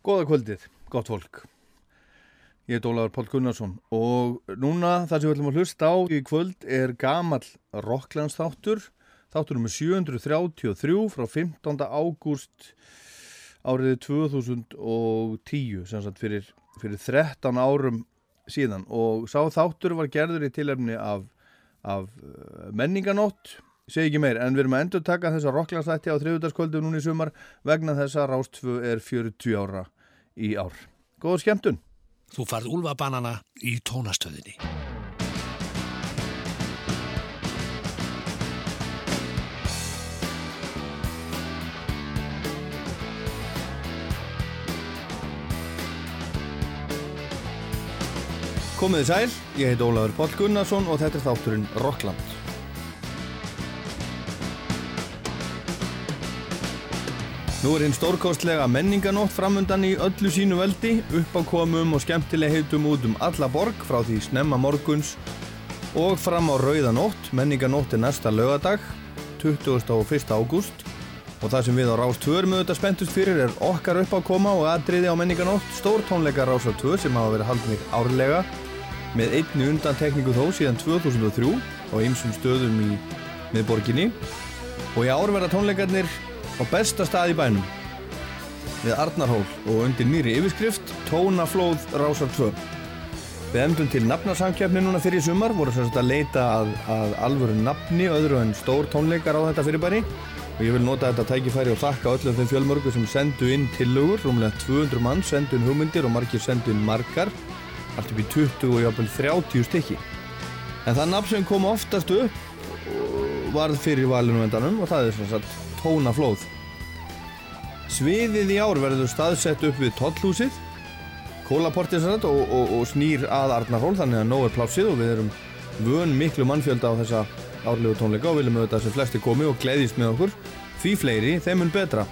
Góða kvöldið, gott fólk. Ég heit Ólaður Pál Gunnarsson og núna það sem við ætlum að hlusta á í kvöld er gamal Rokklandsþáttur, þáttur um 733 frá 15. ágúst árið 2010, sem sagt fyrir, fyrir 13 árum síðan og sá þáttur var gerður í tilefni af, af uh, menninganótt segi ekki meir, en við erum að endur taka þessa rocklandsætti á þriðutaskvöldu núni í sumar vegna þessa Rástfu er 40 ára í ár. Góður skemmtun! Þú farð úlvabanana í tónastöðinni. Komiði sæl, ég heit Ólaður Pál Gunnarsson og þetta er þátturinn Rockland. Nú er hinn stórkostlega menninganótt framundan í öllu sínu veldi, uppákomum og skemmtileg heitum út um alla borg frá því snemma morguns og fram á rauðanótt. Menninganótt er næsta lögadag, 21. ágúst og það sem við á Rás 2 erum auðvitað spentust fyrir er okkar uppákoma og aðriði á menninganótt, stórtónleika Rásar 2 sem hafa verið haldnir árlega með einni undan tekníku þó síðan 2003 og einsum stöðum í miðborginni og í ár verða tónleikarnir á besta stað í bænum. Við Arnarhól og undir nýri yfirskrift Tónaflóð Rásar 2 Við emdum til nafnarsamkjöfni núna fyrir sumar voru sérst að leita að, að alvöru nafni öðru en stór tónleikar á þetta fyrirbæri. Og ég vil nota þetta tækifæri og þakka öllum þeim fjölmörgu sem sendu inn tillögur rúmlega 200 mann sendu inn hugmyndir og margir sendu inn margar allt upp í 20 og jáfnvel 30 stykki. En það nafn sem kom oftast upp varð fyrir valinu vendanum og það er sérst tónaflóð. Sviðið í ár verður staðsett upp við tollhúsið, kólaportisrætt og, og, og snýr að Arnarhól þannig að nóg er plásið og við erum vön miklu mannfjölda á þessa árlegu tónleika og viljum auðvitað sem flesti komi og gleyðist með okkur. Því fleiri, þeim mun betra.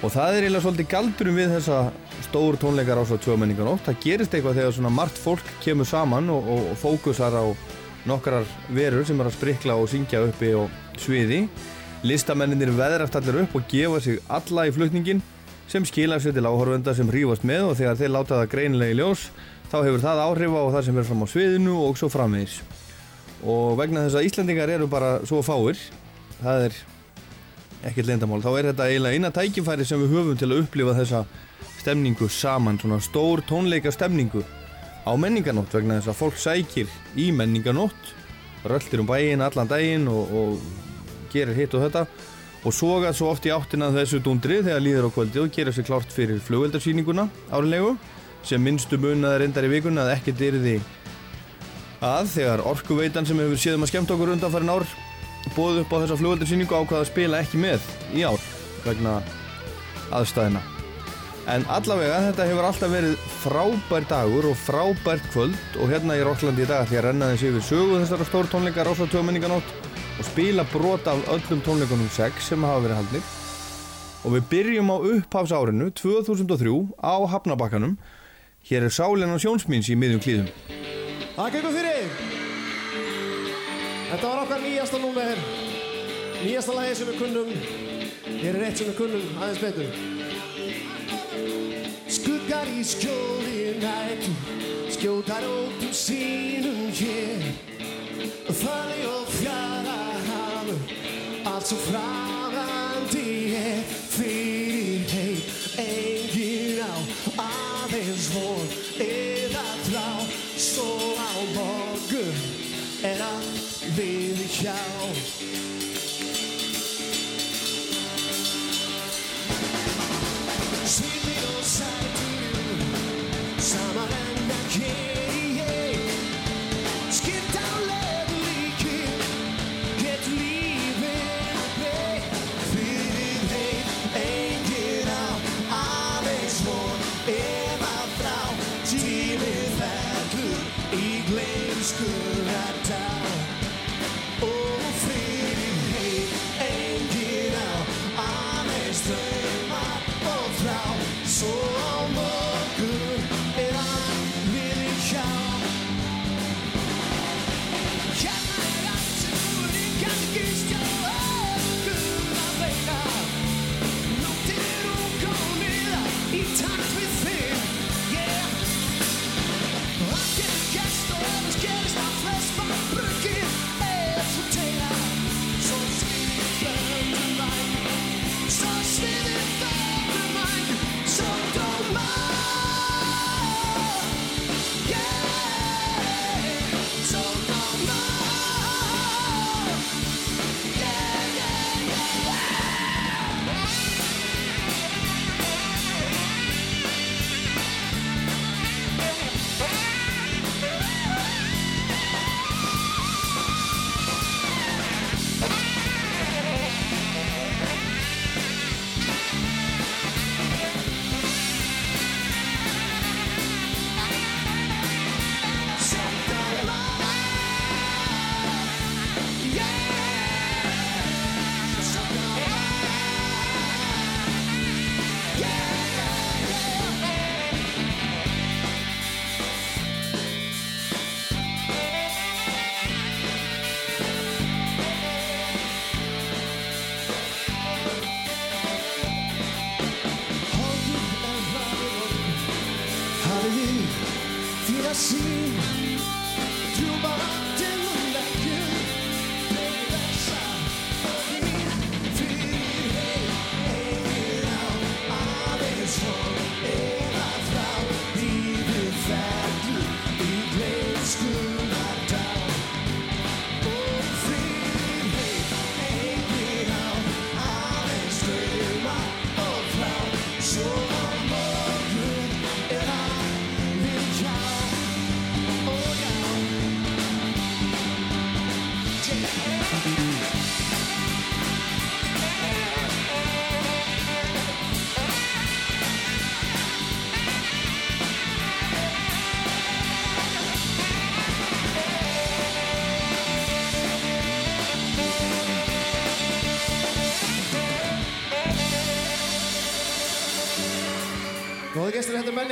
Og það er eiginlega svolítið galdurum við þessa stór tónleikar á tjóðmenninganótt. Það gerist eitthvað þegar svona margt fólk kemur saman og, og fókusar á nokkrar verur sem er að sprikla og syngja uppi og sviði Listamennir veðrast allir upp og gefa sig alla í flutningin sem skila sér til áhörvenda sem hrífast með og þegar þeir láta það greinilega í ljós þá hefur það áhrif á það sem er fram á sviðinu og svo framvegis. Og vegna þess að Íslandingar eru bara svo fáir, það er ekkert leindamál, þá er þetta eiginlega eina tækifæri sem við höfum til að upplifa þessa stemningu saman, svona stór tónleika stemningu á menninganótt vegna þess að fólk sækir í menninganótt, röldir um bæin allan daginn og, og gerir hitt og þetta. Og soga svo oft í áttina þessu dundri þegar líður á kvöldi og gera sér klárt fyrir flugveldarsýninguna árinlegu sem minnstu munnaði reyndar í vikuna að ekkert er því að þegar orkuveitan sem hefur séðum að skemmt okkur undan farin ár bóð upp á þessa flugveldarsýningu ákvaða að spila ekki með í ár vegna aðstæðina en allavega þetta hefur alltaf verið frábær dagur og frábært kvöld og hérna í Rokklandi í dag því að renna þessi yfir sögu þessara stór tónleikar ásatjóðmenninganótt og spila brot af öllum tónleikunum 6 sem hafa verið haldnir. Og við byrjum á upphafsárinu 2003 á Hafnabakkanum hér er Sálinn og Sjónsmins í miðjum klíðum. Það gengur fyrir. Þetta var okkar nýjasta númer. Nýjasta lagi sem við kunnum. Hér er eitt sem við kunnum aðeins betur. Skuggar í skjóli nættu skjótar ótum sínum hér. Og fjara allt svo framandi er fyrir heim engin á aðeins von eða þrá svo á morgun er að við hjá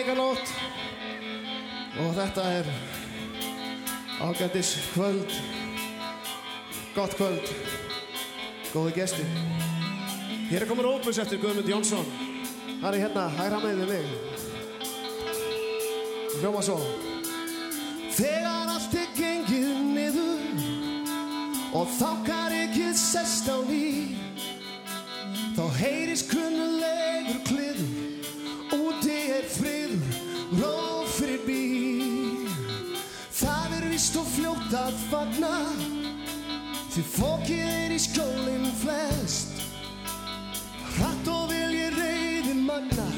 Reykjavík og þetta er ágændis kvöld. Gott kvöld. Góði gesti hér er komin Opus eftir Guðmund Jónsson. Hann er hérna, hæra með við mig. Hljóma svo. Þegar allt er gengið niður og þákar ekki sest á ný þá heyris kunnuleg hægt að fagna Því fókið er í skólinn flest. Hratt og vilji reyði magna.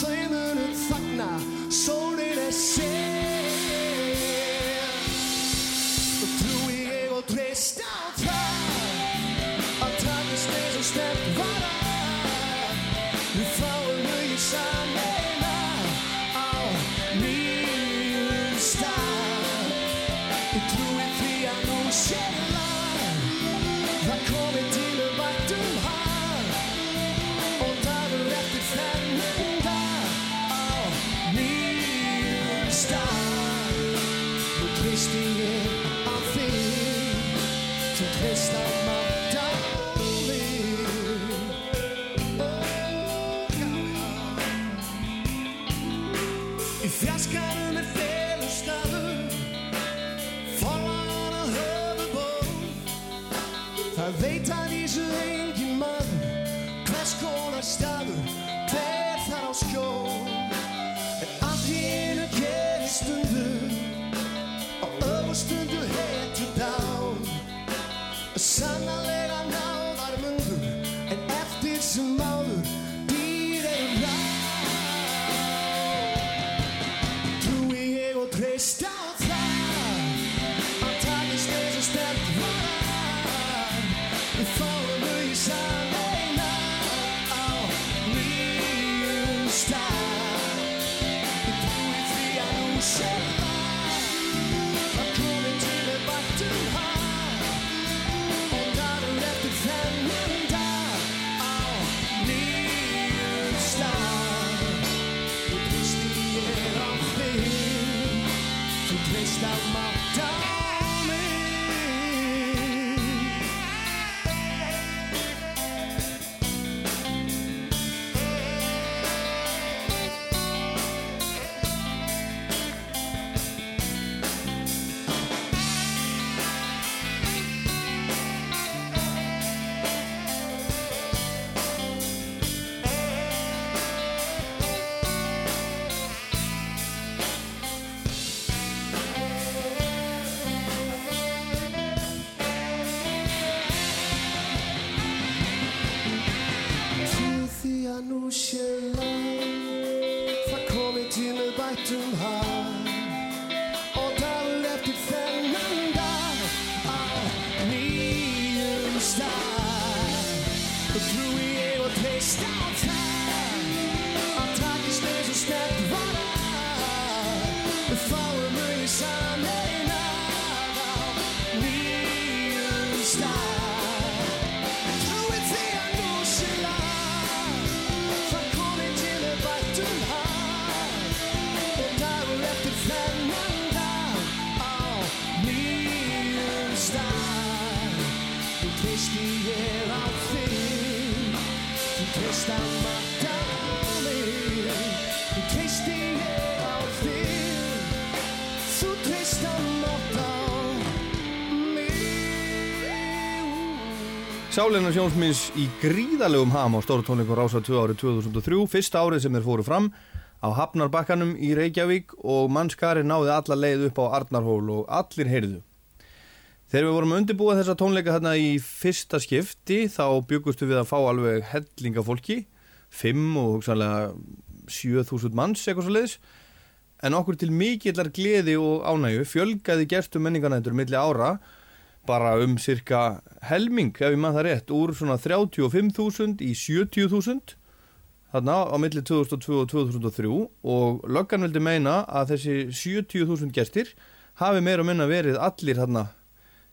Þau munum fagna Sólinn er sér too high. Sáleina sjónsmins í gríðalegum ham á stóru tónleikum Rása 2 árið 2003, fyrsta árið sem þeir fóru fram á Hafnarbakkanum í Reykjavík og mannskari náði alla leið upp á Arnarhól og allir heyrðu. Þegar við vorum undirbúið þessa tónleika þarna í fyrsta skipti þá byggustu við að fá alveg hellinga fólki, 5 og hugsanlega 7000 manns eitthvað svo leiðis, en okkur til mikillar gleði og ánægu fjölgaði gestum menninganættur milli ára bara um cirka helming, ef ég maður það rétt, úr svona 35.000 í 70.000 þarna á milli 2002 og 2003 og löggan vildi meina að þessi 70.000 gestir hafi meira og minna verið allir þarna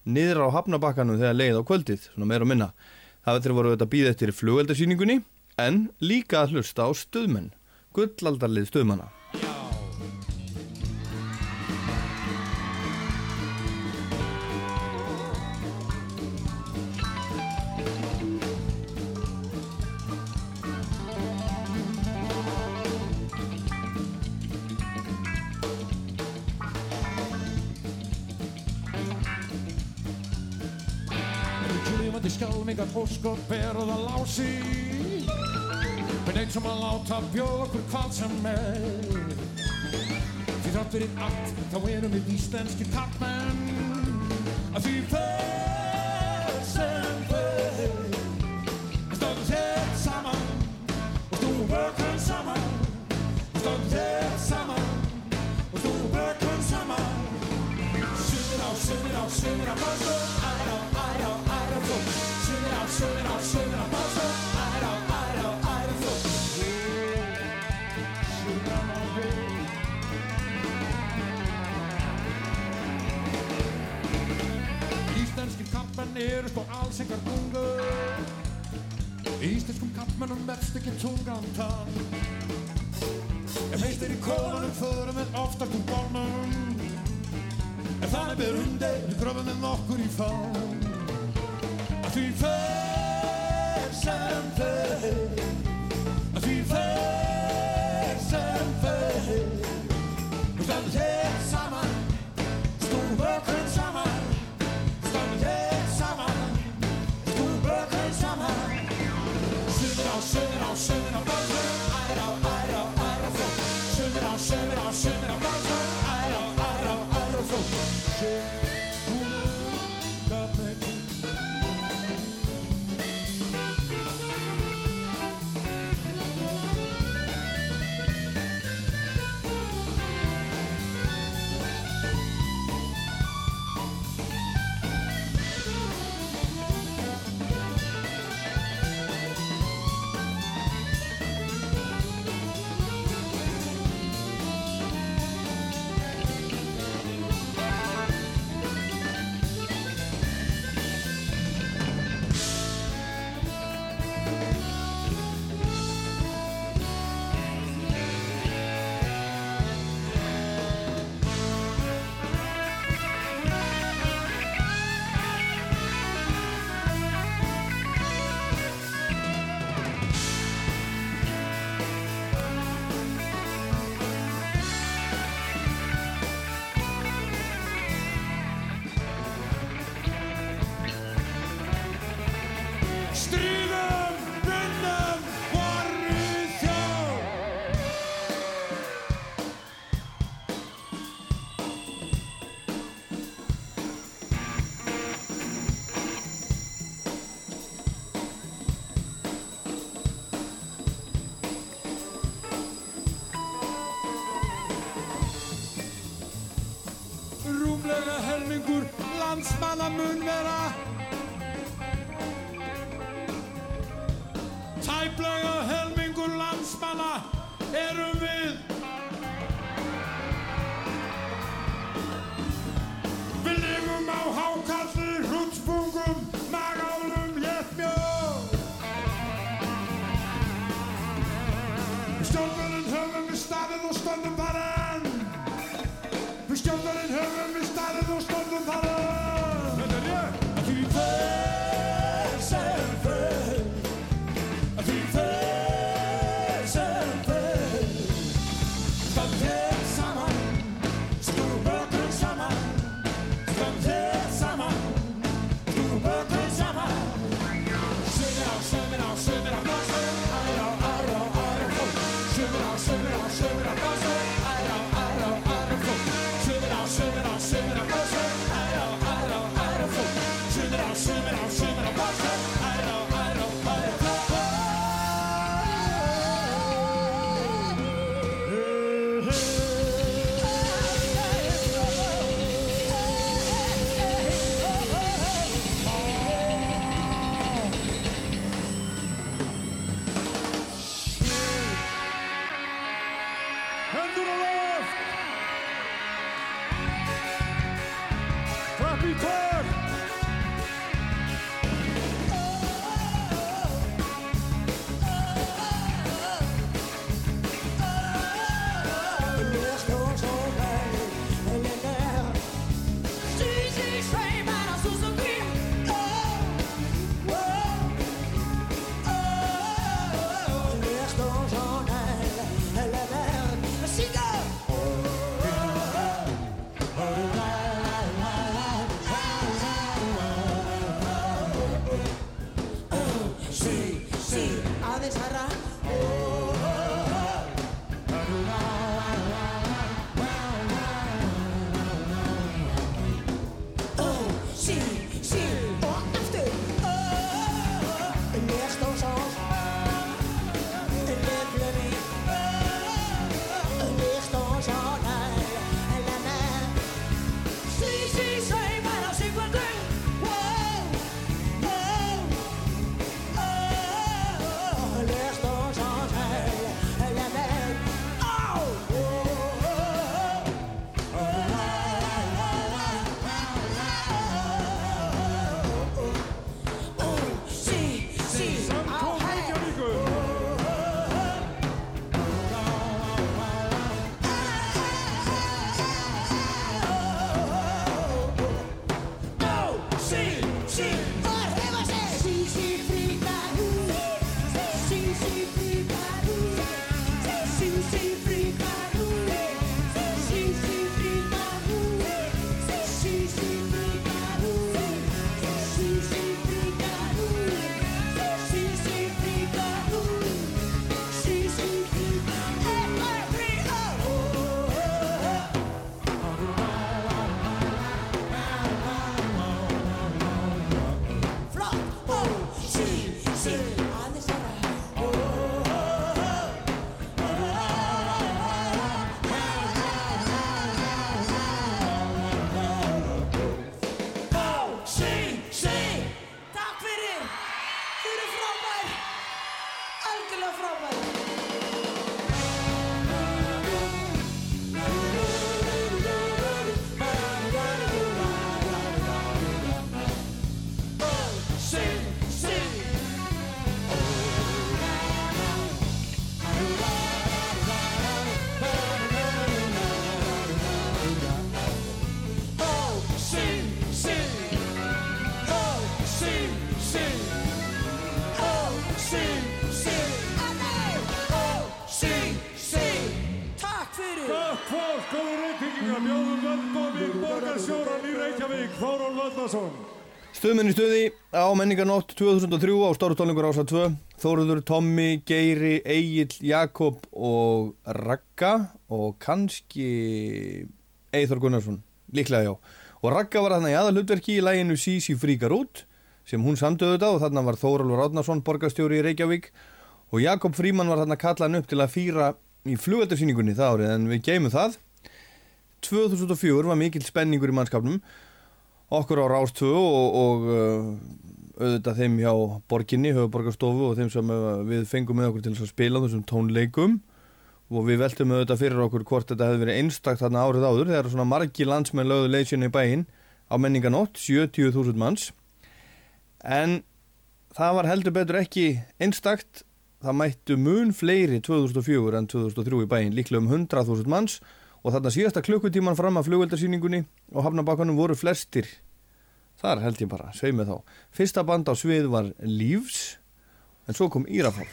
niður á hafnabakkanum þegar leið á kvöldið, svona meira og minna. Það veitur voru þetta býð eftir flugveldarsýningunni en líka að hlusta á stöðmenn, gullaldarlið stöðmanna. Skjálmingar ósköp er það lási. Einn sem að láta bjóða okkur hvað sem er. Því þátt fyrir allt þá erum við íslenskir karlmenn. Að því fer sem fer Stöndum þér saman og stúum bökum saman. Stöndum þér saman og stúum bökum saman. Sumir á, sumir á, sumir á básu Kampmenn eru sko alls engar gungur Íslenskum kampmennum verðst ekki tungan tann. Ef heist er í kólanum förum við oftast úr bólnum En þannig ber undir, við gröfum við nokkur í fann. Að því fer sem fer. Að því fer Stöðmenn í stöði á menningarnótt 2003 á Stórutónlingur ása 2 Þóruður, Tommi, Geiri, Egil, Jakob og Ragga og kannski Eithor Gunnarsson, líklega já. Og Ragga var þarna í aðalhutverki í læginu Sisi fríkar út sem hún samdöðu þetta og þarna var Þórólfur Átnarsson borgarstjóri í Reykjavík. Og Jakob Fríman var þarna kallan upp til að fýra í flugöldarsýningunni það árið en við geymum það. 2004 var mikill spenningur í mannskapnum okkur á Rástöðu og, og uh, auðvitað þeim hjá borginni, höfuborgarstofu og þeim sem uh, við fengum með okkur til að spila þessum tónleikum. Og við veltum auðvitað fyrir okkur hvort þetta hefði verið einstakt þarna árið áður. Þegar svona margi landsmenn lögðu leysinu í bæinn á menninganótt, 70.000 manns. En það var heldur betur ekki einstakt. Það mættu mun fleiri 2004 en 2003 í bæinn, líklega um 100.000 manns og þarna síðasta klukkutíman fram að flugveldarsýningunni og hafnabakkanum voru flestir þar held ég bara, sveið með þá. Fyrsta band á svið var Leaves en svo kom Írafál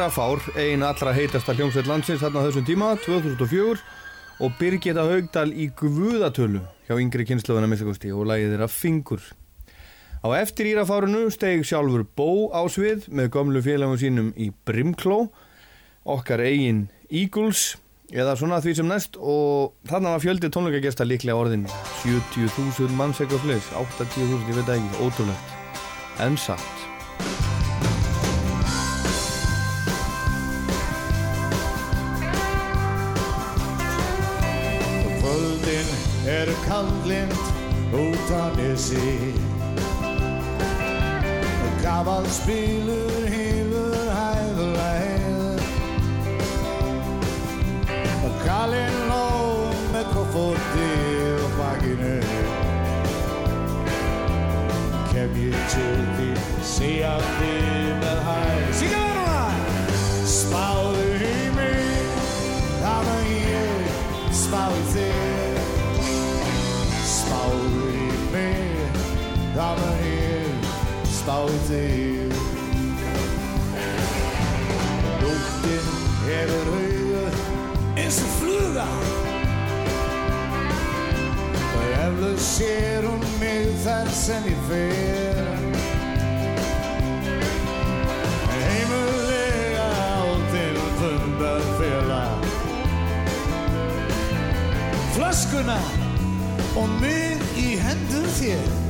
Írafár, ein allra heitasta hljómsveit landsins þarna á þessum tíma, 2004 og Birgitta Haugdal í Guðatölu hjá yngri kynnslöfuna minnstakosti og lagið þeirra Fingur. Á eftir Írafárunu steg sjálfur Bó á svið með gömlu félagum sínum í Brimkló, okkar eigin Eagles eða svona því sem næst og þarna var fjöldi tónleikagesta líklega orðin 70.000 manns eitthvað fleis, 80.000, ég veit ekki, ótrúlegt, en satt. Kvöldin er kalllind út á nesi Gamal spilur hýfur hæðulæð Kallinn ló með kofforti á bakinu. Kem ég til því síandi með hæð Sýka það núna! Í þig Lúktin hefur auður eins og fluga. Og eflaug sér hún mig þar sem ég fer. Heimurlega á til fundar fela Flöskuna og mig í hendur þér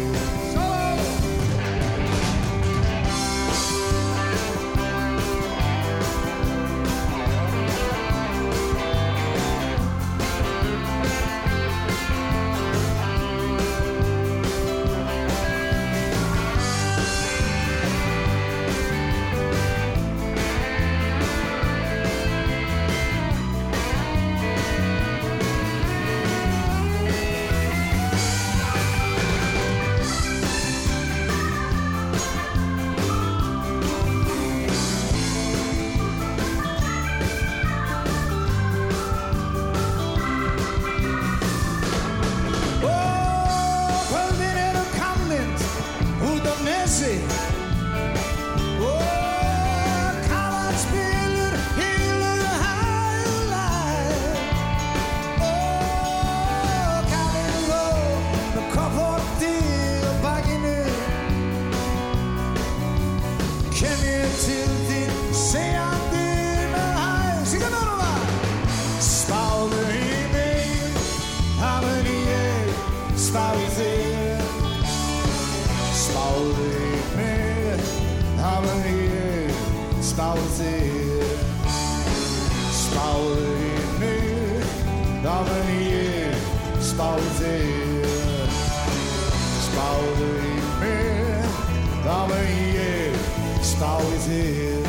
það mun ég spá í þig Spáðu í mig, það mun ég spá í þig. Spáðu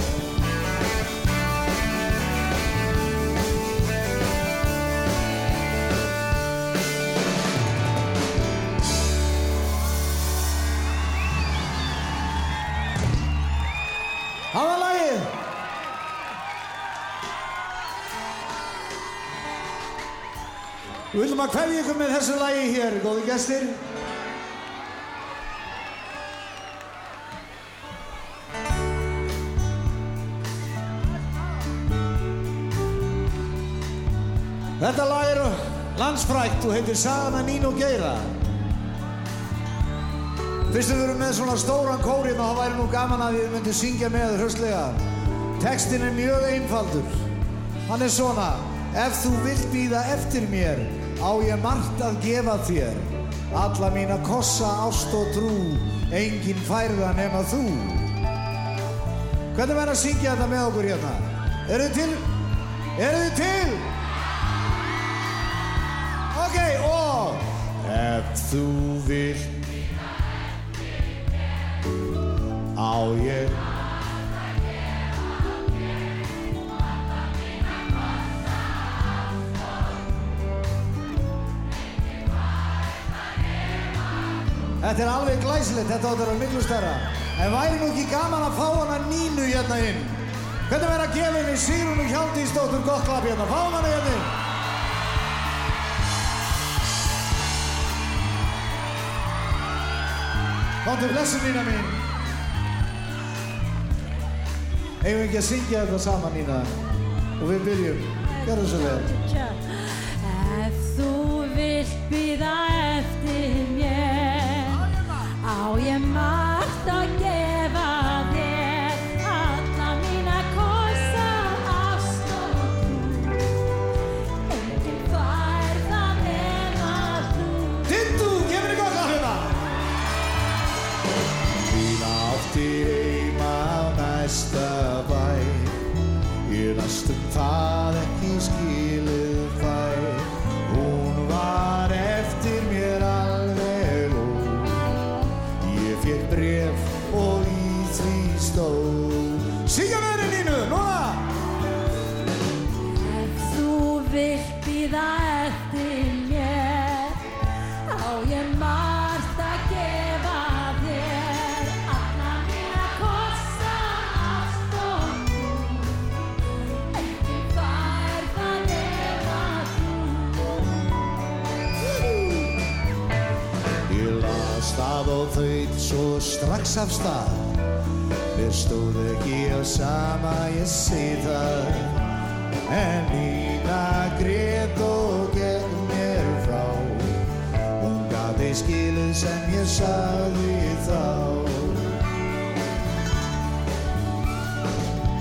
Við viljum að hverja ykkur með þessu lagi hér, góði gestir Þetta lag er landsfrækt og heitir Sagan að Nín og Geira Fyrst við erum með svona stóran kórinn og það væri nú gaman að við myndum syngja með hraustlega. Textin er mjög einfaldur. Hann er svona, ef þú vilt býða eftir mér, á ég margt að gefa þér. Alla mína kossa, ást og trú, engin færða nema þú. Hvernig verður að syngja þetta með okkur hérna? Eru þið til? Eru þið til? Ok, og Ef þú vilt á ég Þetta er alveg glæsilegt, þetta áttur að vera miklu stærra En væri nú ekki gaman að fá hana Nínu hérna inn Hvernig verður að gefa henni Sigrúnu Hjaldísdóttur gott klapp hérna? Fáum hana hérna inn. Komdu blessu Nína mín. Eigum við ekki að syngja þetta saman Nína? Og við byrjum. Gjörðu svo vel. Margt strax af stað. Mér stóð ekki á sama ég sé það. En Nína grét og gekk mér frá. Hún gati skilið sem ég sagði þá.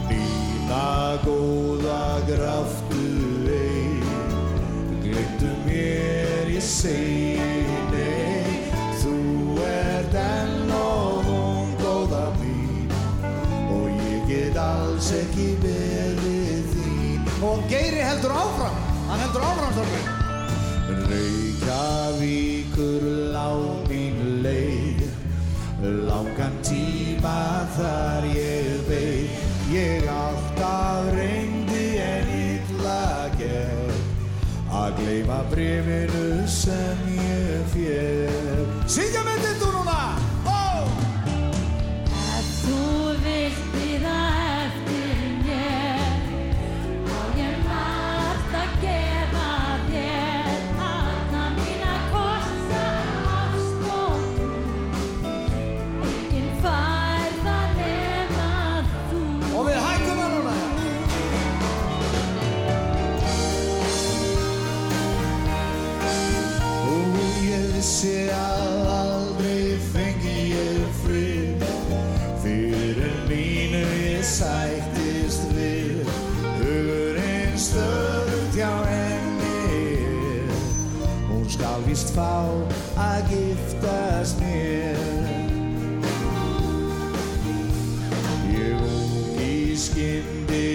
Nína góða graftu ein Glindu mér, ég segi ekki verið þín Og Geiri heldur áfram, hann heldur áfram þorfinn Reykjavíkur lá mín leið. Langan tíma þar ég beið. Ég alltaf reyndi en illa gerð Að gleyma brefinu sem víst fá að giftast mér. Ég ungi skyndi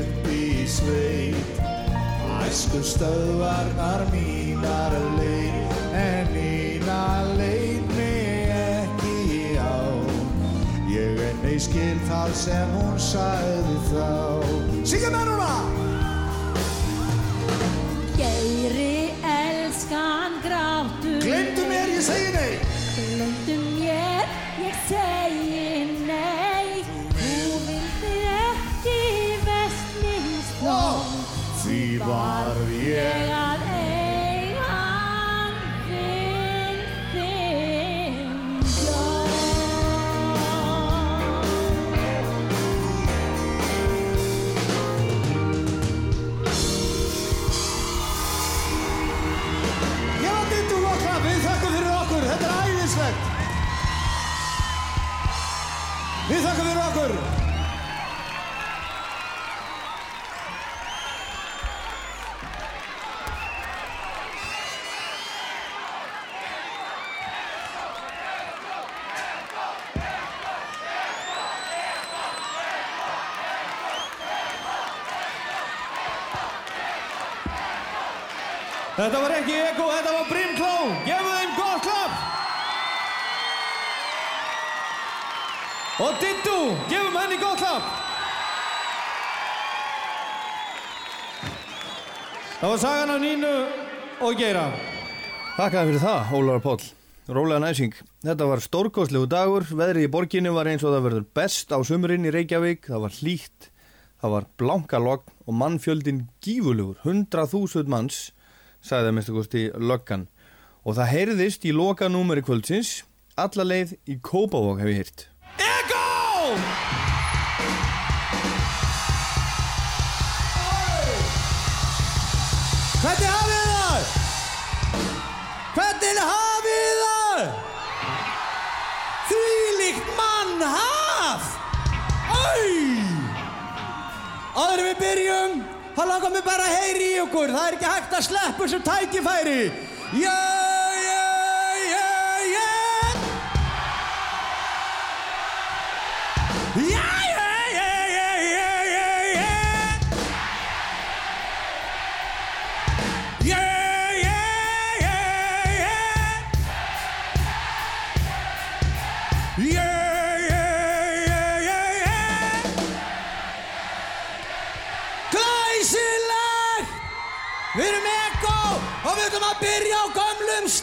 upp í sveit Æsku stöðvarnar mínar leið En mína leið mig ekki á. Ég en ei skil það sem hún sagði þá Syngja með núna! Þetta var ekki Ego, þetta var Brimklón. Gefum þeim gott klapp. Og Dittu, gefum henni gott klapp. Það var sagan af Nínu og Geira. Takkaði fyrir það, Ólar Póll. Rólega næsing. Þetta var stórgóðslegu dagur, veðrið í borginni var eins og það verður best á sumurinn í Reykjavík, það var hlýtt, það var blanka logg og mannfjöldin gífulugur, 100.000 manns sagði að mista kosti löggan og það heyrðist í lokanúmeri kvöldsins alla leið í Kópavók hef ég hýrt EGGO! Hvernig hafið þar? Hvernig hafið þar? Því líkt mann haf! Æj! Áður við byrjum Það langar mér bara að heyri í okkur. Það er ekki hægt að sleppu sem tækifæri. Já! Deus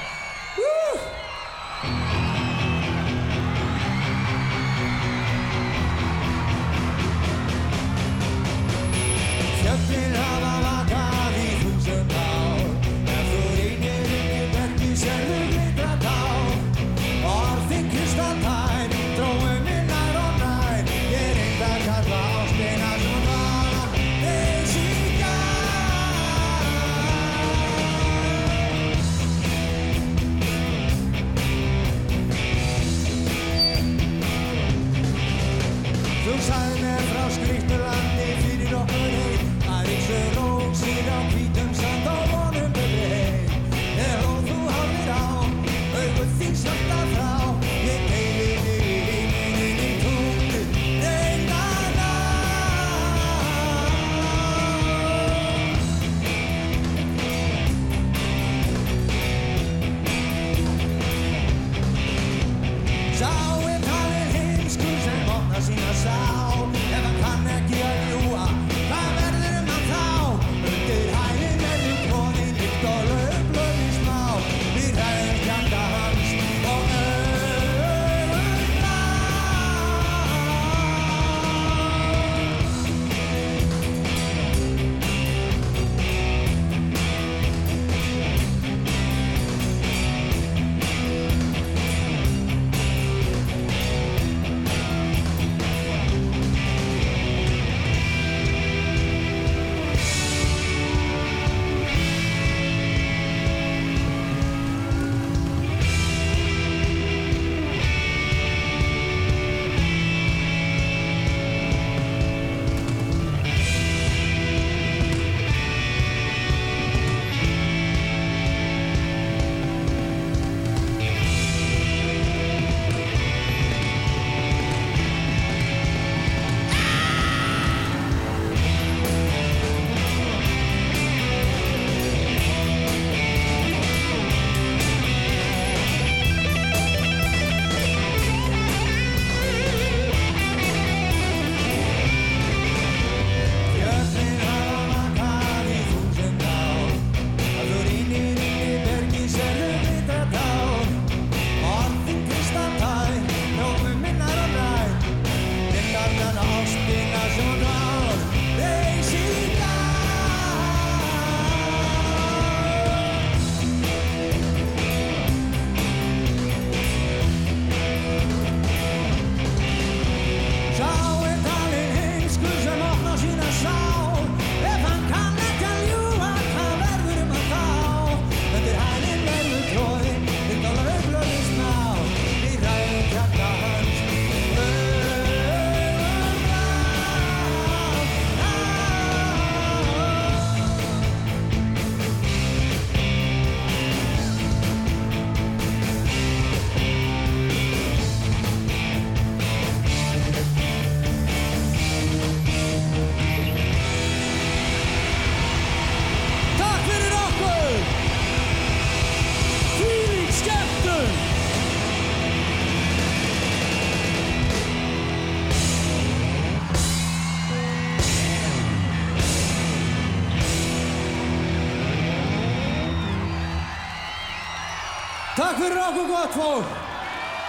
fyrir okkur gott fólk.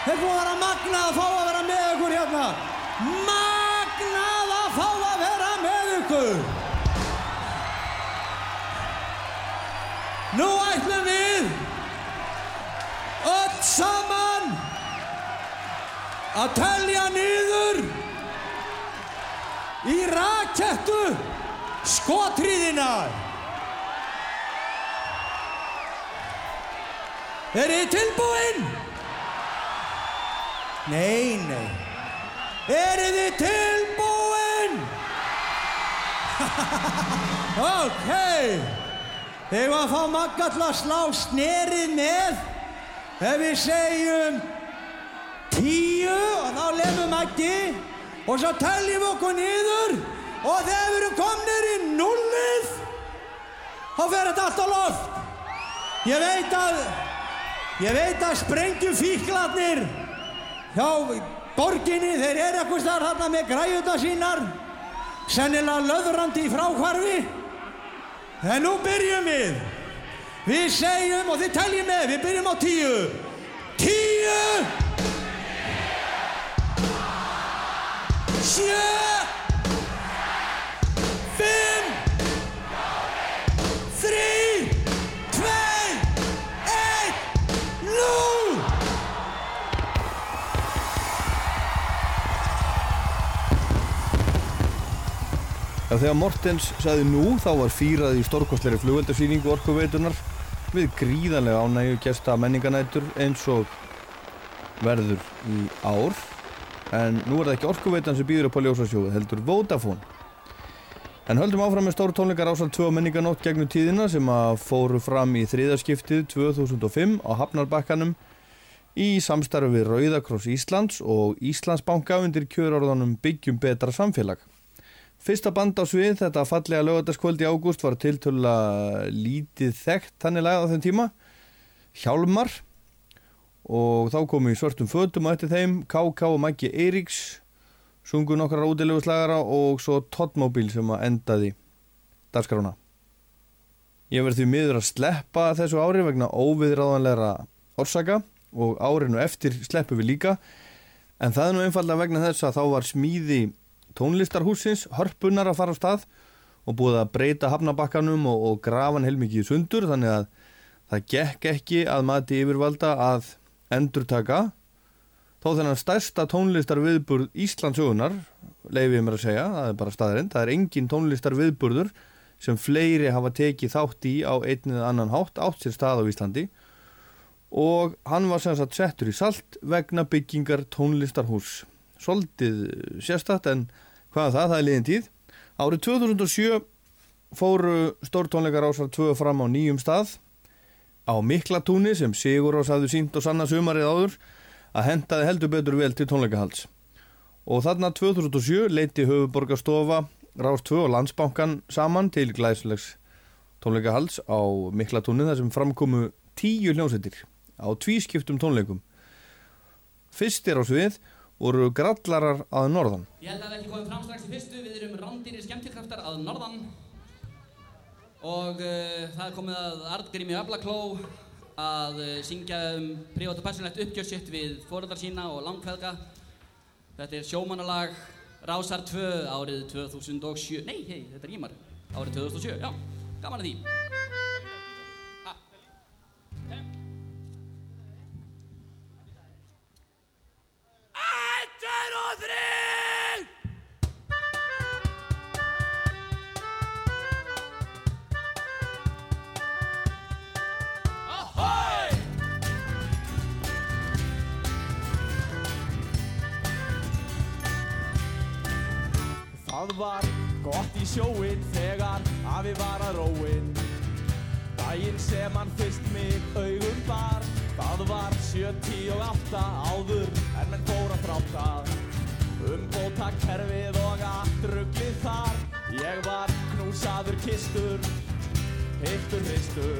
Þeir búið að vera magnað að fá að vera með ykkur hérna. Magnað að fá að vera með ykkur. Nú ætlum við öll saman að telja niður í rakettu skotriðina. Er þið tilbúinn? Nei, nei. Er þið tilbúinn? ok. Þegar við að fá magga til að slá snerið með ef við segjum tíu og þá lefum maggi og svo teljum okkur niður og þegar við erum komnir í nullið þá fer þetta allt á loft. Ég veit að Ég veit að sprengjum fíklarnir hjá borginni, þeir eru eitthvað starf þarna með græjuta sínar, sennilega löðrandi í fráhvarfi. En nú byrjum við. Við segjum, og þið teljum með, við byrjum á tíu. Tíu! Sjö! Já, þegar Mortens sagði nú þá var fýrað í stórkostleiri flugveldarsýningu orkuveitunar við gríðanlega ánægju gesta menninganætur eins og verður í ár. En nú er það ekki orkuveitan sem býður upp á ljósasjóðu heldur Vodafone. En höldum áfram með stóru tónleikar ásal 2 menninganótt gegnum tíðina sem að fóru fram í þriðaskiptið 2005 á Hafnarbakkanum í samstarfi við Rauðakross Íslands og Íslandsbanka undir kjörorðanum Byggjum betra samfélag Fyrsta band á svið, þetta fallega lögataskvöld í ágúst var tiltöla lítið þekkt þannig lagað á þeim tíma. Hjálmar. Og þá komum við í svörtum fötum og eftir þeim KK og Maggi Eiríks sungu nokkrar útilegu slagara og svo Toddmobil sem að endaði dagskrána. Ég verði miður að sleppa þessu ári vegna óviðráðanlegra orsaka og árinu eftir sleppum við líka. En það er nú einfallega vegna þess að þá var smíði tónlistarhúsins hörpunar að fara á stað og búið að breyta hafnabakkanum og, og grafan heilmikið sundur þannig að það gekk ekki að mati yfirvalda að endurtaka. Þó þennan stærsta tónlistar viðburð Íslandsögunar leifið mér að segja, það er bara staðarind það er engin tónlistar viðburður sem fleiri hafa tekið þátt í á einn eða annan hátt átt sér stað á Íslandi. Og hann var sem sagt settur í salt vegna byggingar tónlistarhús svolítið sérstætt en hvað það, það er liðin tíð. Árið 2007 fóru stórtónleikar ásar 2 fram á nýjum stað. Á Miklatúni sem Sigur Rós hafði sínt og sanna sumarið áður að hendaði heldur betur vel til tónleikahalds. Og þarna 2007 leiti höfuborgarstofa Rás 2 og Landsbankan saman til glæslegs tónleikahalds á Miklatúni þar sem framkomu tíu hljómsveitir á tvískiptum tónleikum. Fyrstir á svið voru grallarar að norðan. Ég held að við ekki komum fram strax í fyrstu, við erum rándýri skemmtikraftar að norðan. Og uh, það er komið að Artgrími Öflakló að uh, syngja um prívat og persónlegt uppgjörsitt við fóröldar sína og langkveðga. Þetta er sjómanalag Rásar 2 árið 2007, nei, hei, þetta er ímar, árið 2007, já, gaman að því. Og þrjú! Ahoi! Það var gott í sjóin þegar afi var að róin Dæin sem hann fyrst mig augum bar Það var 78 áður en menn fór að þráta Umbóta kerfið og allt rugglið þar. Ég var knúsaður kistur, hittur hristur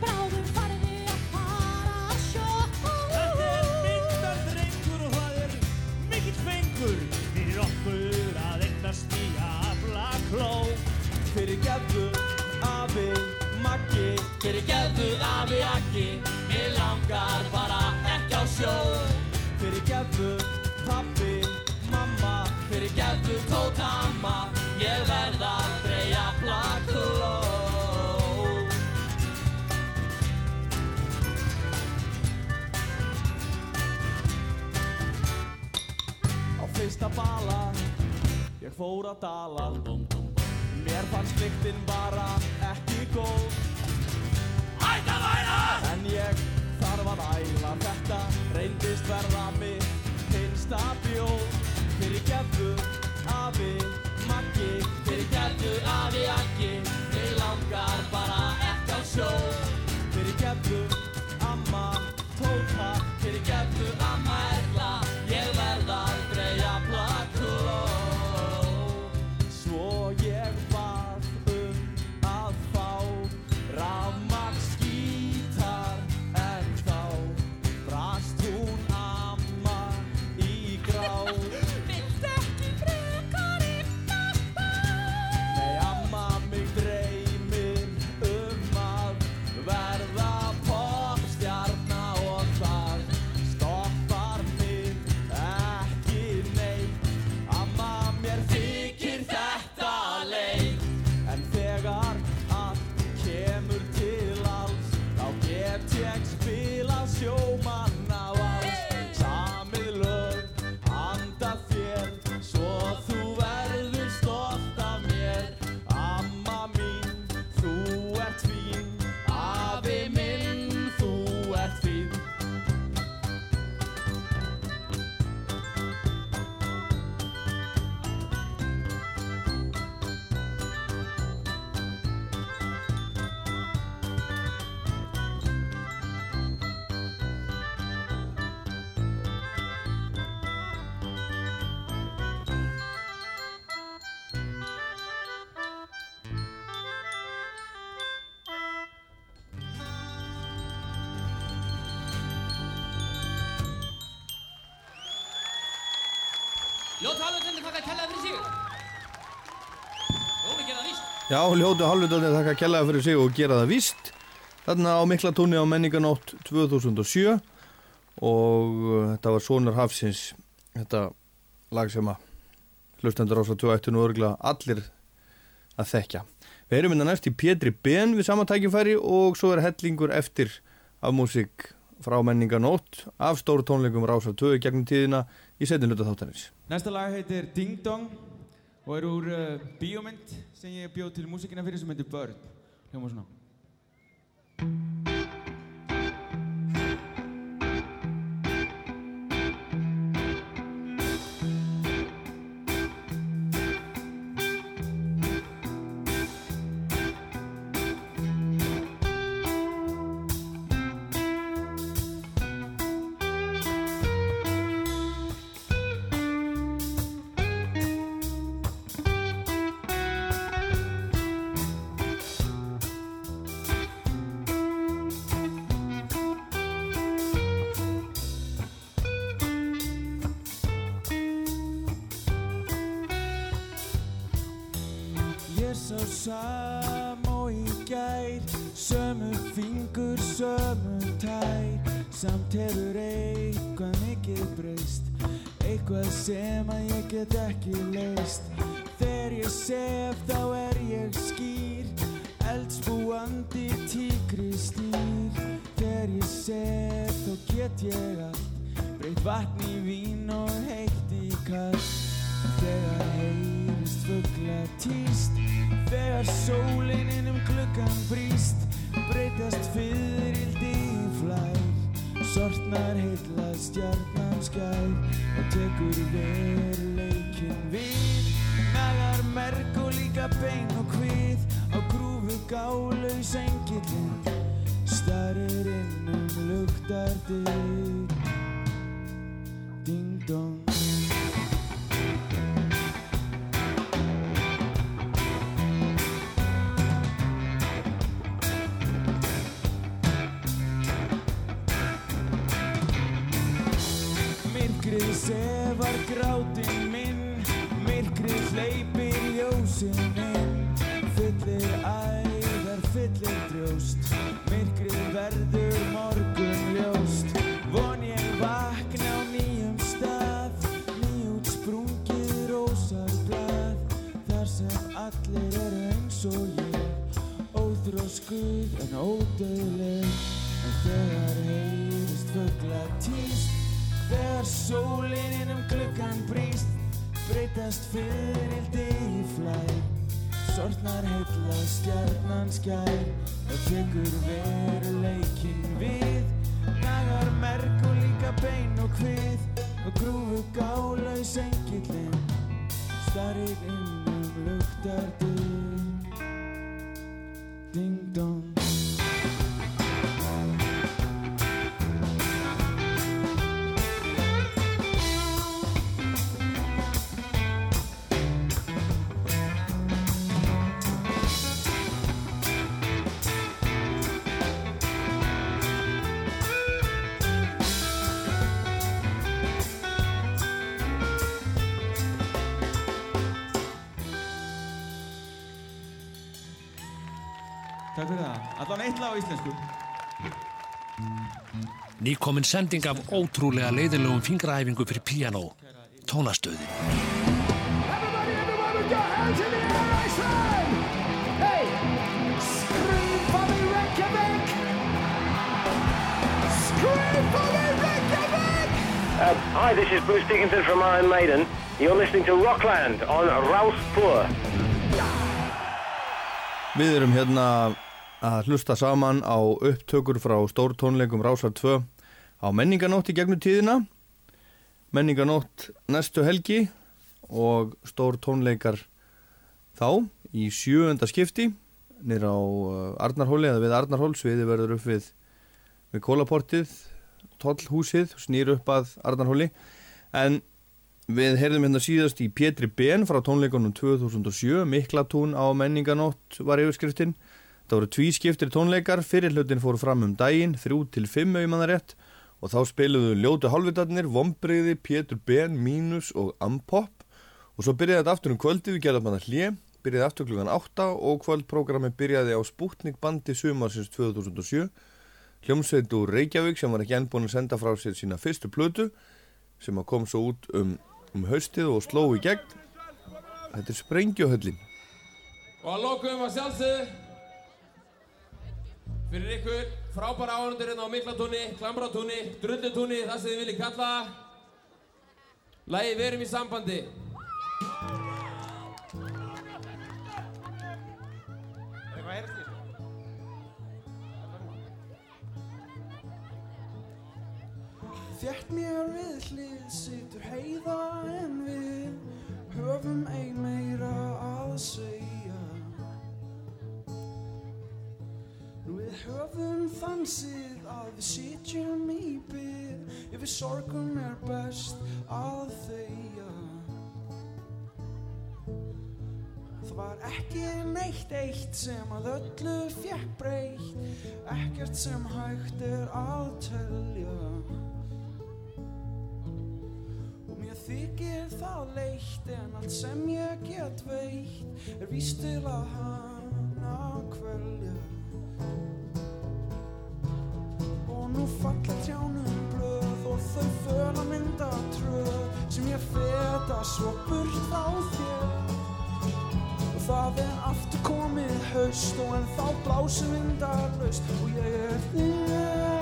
Bráðum farið þið að fara að sjó Þetta er myndar drengur og það er mikill fengur. Fyrir okkur að eignast nýja aflakló. Fyrir gefðu afi Maggi. Fyrir gefðu afi Aggi. Mér langar fyrsta bala. Ég fór að dala. Mér fannst lyktin bara ekki góð. Hætt að væla En ég þarf að æla. Þetta reyndist verða mitt hinsta bjóð Fyrir gefðu afi Maggi. Fyrir gefðu afi Aggi. Mig langar bara á sjó Já, ljótu halvvitaðni þakka kellaði fyrir sig og gera það víst. Þarna á mikla tóni á menninganótt 2007 og uh, þetta var Sónar Hafsins, þetta lag sem að hlustendur ás að 2 nú örgla allir að þekkja. Við erum innan næst í Pétri Ben við sama tækifæri og svo er hellingur eftir af músík frá menninganótt af stóru tónleikum Rása 2 gegnum tíðina í setjum hluta þáttanins. Næsta lag heitir Ding Dong og er úr uh, bíómynd sem ég bjóð til músikina fyrir sem heitir Bird. Hljóma svona. day. Takk fyrir það. Allan eitt lag á íslensku. Nýkomin sending af ótrúlega leiðilegum fingraæfingu fyrir piano, tónastöðin. Everybody, everyone with your hands in the air, I say! Hey! Scream for me, Reykjavik! Scream for me, Reykjavik! Uh, hi, this is Bruce Dickinson from Iron Maiden. You're listening to Rockland on Poor. Við erum hérna að hlusta saman á upptökur frá stórtónleikum Rásar 2 á menninganótt í gegnum tíðina. Menninganótt næstu helgi og stórtónleikar þá í sjöunda skipti nýr á uh, Arnarhóli eða við Arnarhól. Sviði verður upp við við kólaportið tollhúsið, snýr upp að Arnarhóli. En Við heyrðum hérna síðast í Pétri Ben frá tónleikunum 2007, Miklatún á menninganótt var yfirskriftin. Það voru tvískiptir tónleikar, fyrir hlutin fóru fram um daginn, þrjú til fimm ef manna rétt og þá spiluðu ljótu hálfvitarnir, Vombriði, Pétur Ben, Mínus og Ampop. Og svo byrjaði þetta aftur um kvöldi, við gerðum hann að hlje, byrjaði aftur klukkan 8 og kvöldprogrammi byrjaði á Sputnik bandi sumarsins 2007. Hljómsveit úr Reykjavík sem var ekki enn búin að senda frá sér sína fyrstu plötu sem kom svo út um um haustið og sló í gegn. Þetta er Sprengjuhöllin. Og að lokum að sjálfsögðu fyrir ykkur frábæra áhundur hérna á Miklatúni, Klambratúni, Drullutúni, það sem þið viljið kalla. Lægi verum í sambandi. Þjætt mér við hlið situr heiða en við höfum ein meira að segja þansið að við sitjum í byð Yfir sorgum er best að þegja. Það var ekki neitt eitt sem að öllu fjekk breytt Ekkert sem hægt er að telja. Og mér þykir það leitt en allt sem ég get veitt er víst til að hana kvelja nú falla trjánum blöð og þau föla mynda tröð sem ég feta svo burt frá þér. Og það er aftur komið haust og en þá blásum vindarlaust og ég er þér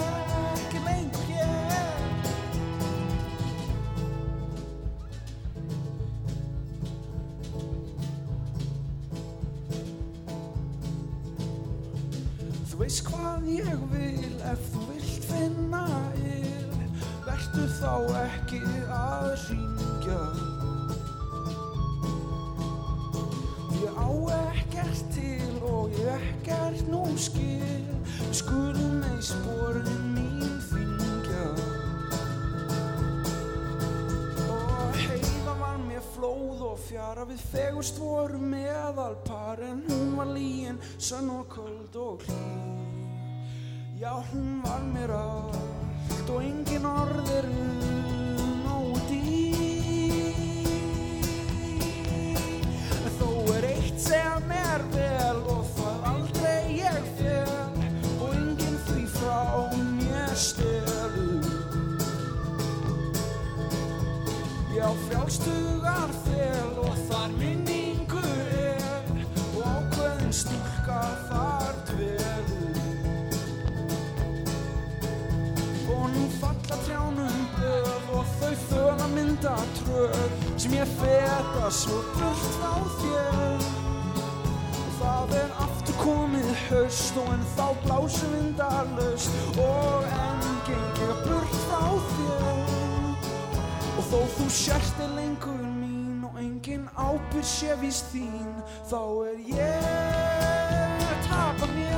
Við fegurst voru meðal par En hún var líin, sönn og köld og hlý. Já, hún var mér allt og engin orð er sért er lengur mín og engin ábyrg sé víst þín þá er ég að tapa mér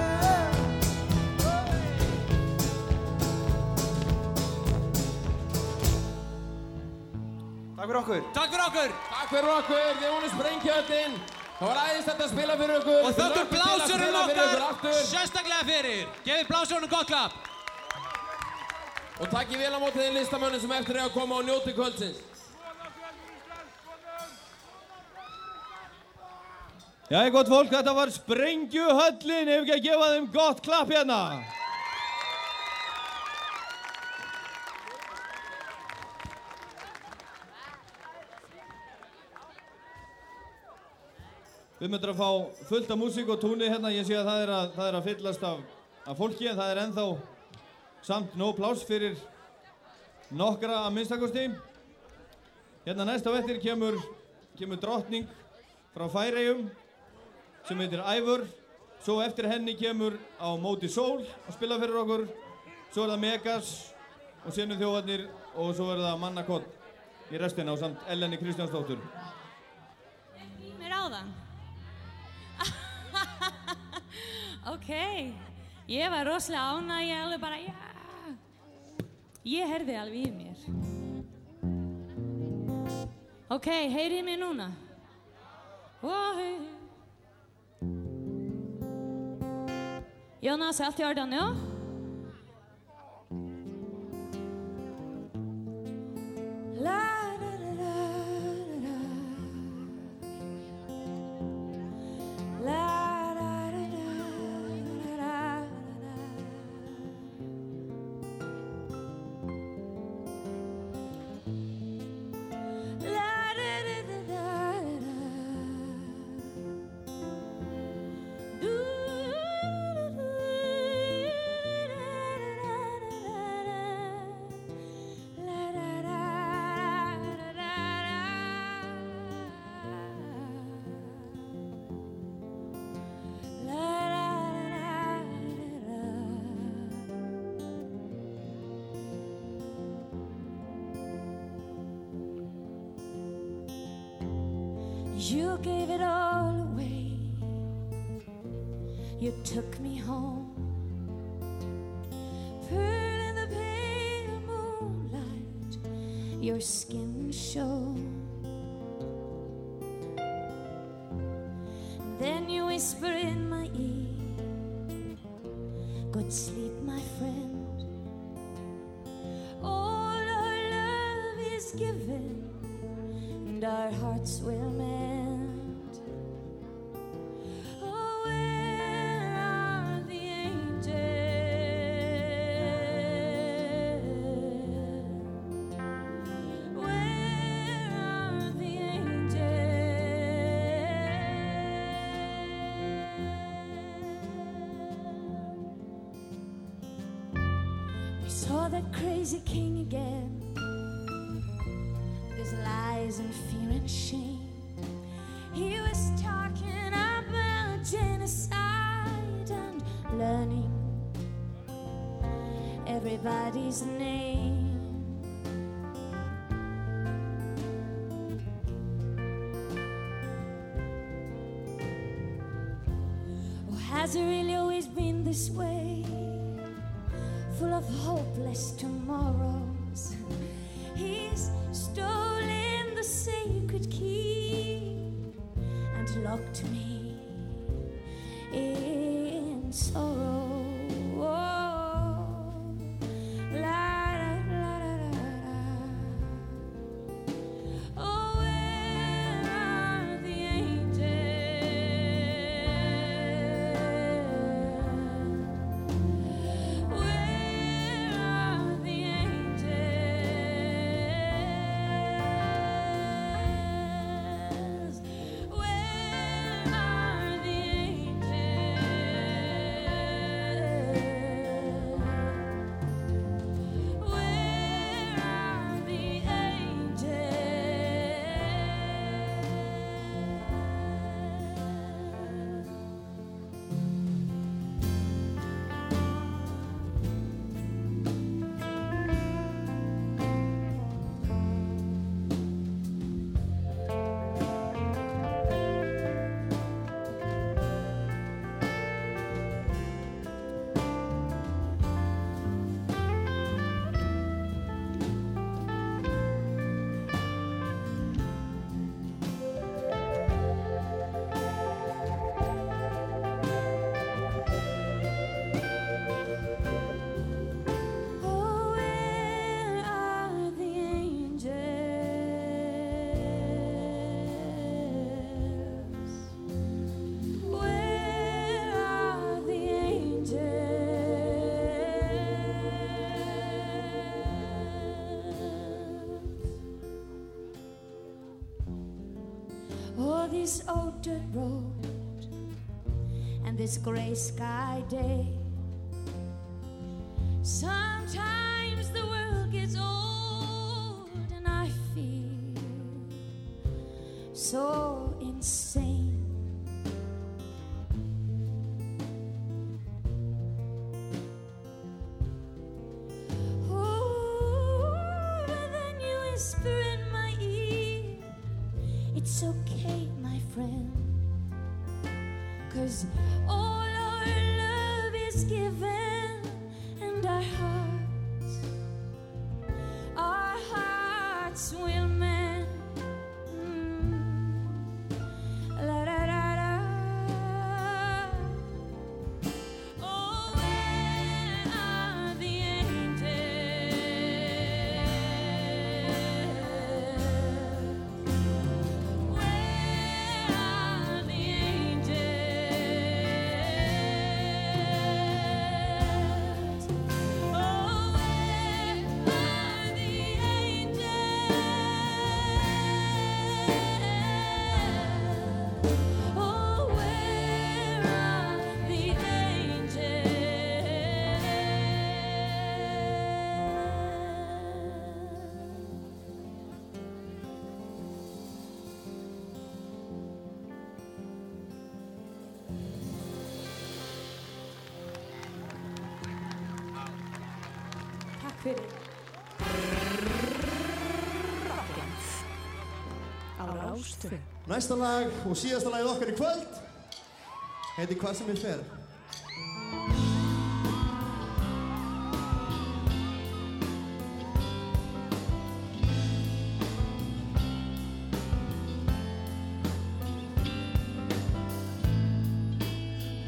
Takk fyrir okkur. Takk fyrir okkur. Takk fyrir okkur, þið vonum sprengjöldin. Það var æðislegt að spila fyrir okkur. Og þökkum fyrir okkar sérstaklega fyrir. Gefið blásurinn gott klapp. Og takk ég vel á móti þeim listamönnum sem eftir er að koma og njóti kvöldsins. Jæja, gott fólk, þetta var Sprengjuhöllin, ef ekki að gefa þeim gott klapp hérna. Við möndum að fá fullt af músík og tóni hérna, ég sé að það er að, það er að fyllast af, af fólki en það er ennþá samt nóg pláss fyrir nokkra að minnstakosti. Hérna næst á eftir kemur, kemur drottning frá Færeyjum sem heitir Ævur. Svo eftir henni kemur á móti Sól að spila fyrir okkur. Svo er það Megas og Senu þjóðarnir og svo er það Mannakott í restina og samt Eleni Kristjánsdóttur. Mér áðan. ok, ég var rosalega ánæg, ég alveg bara, já. Ég herði alveg í mér. Ok, heyrið mér núna. Oh, Jonas Eftjordan, ja? Crazy king again his lies and fear and shame. He was talking about genocide and learning everybody's name. Has it really always been this way? Of tomorrows. He's stolen the sacred key and locked me dirt road. And this gray sky day Tvö. Næsta lag og síðasta lagið okkar í kvöld heiti Hvað sem ég fer.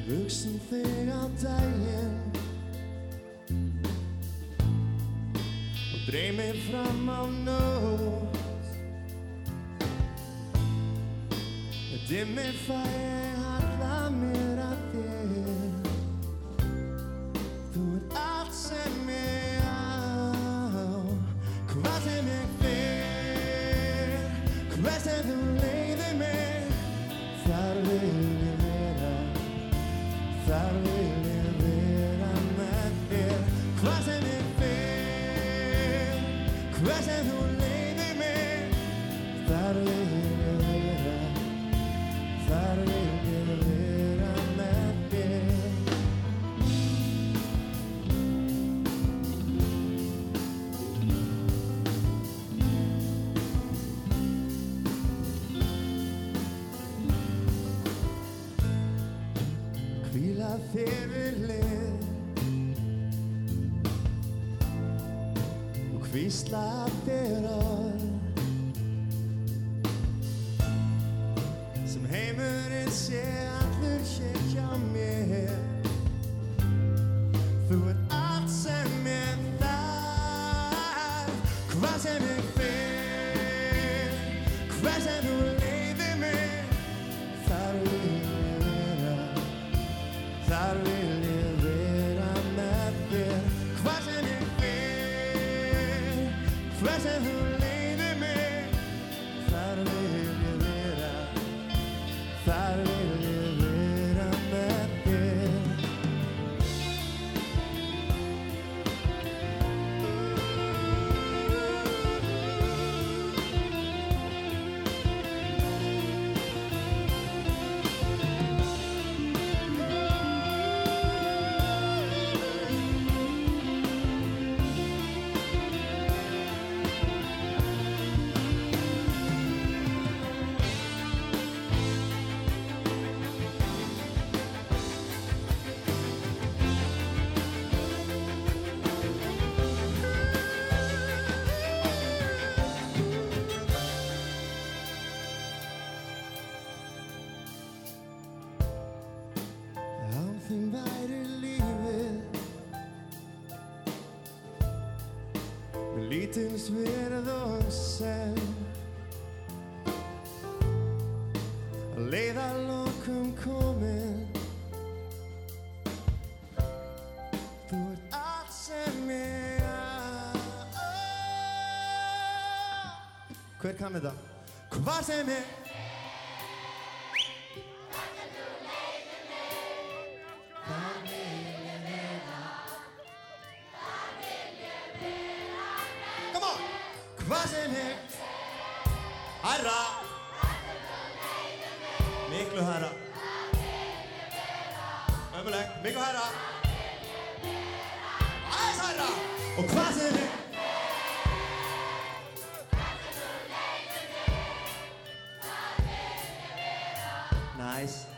Hugsin um þig á daginn og dreymið fram á nóg dim if I had eins verð og sel að leiða lokum komin þú ert allt sem ég að Hver kann þetta? Hvað sem ég guys.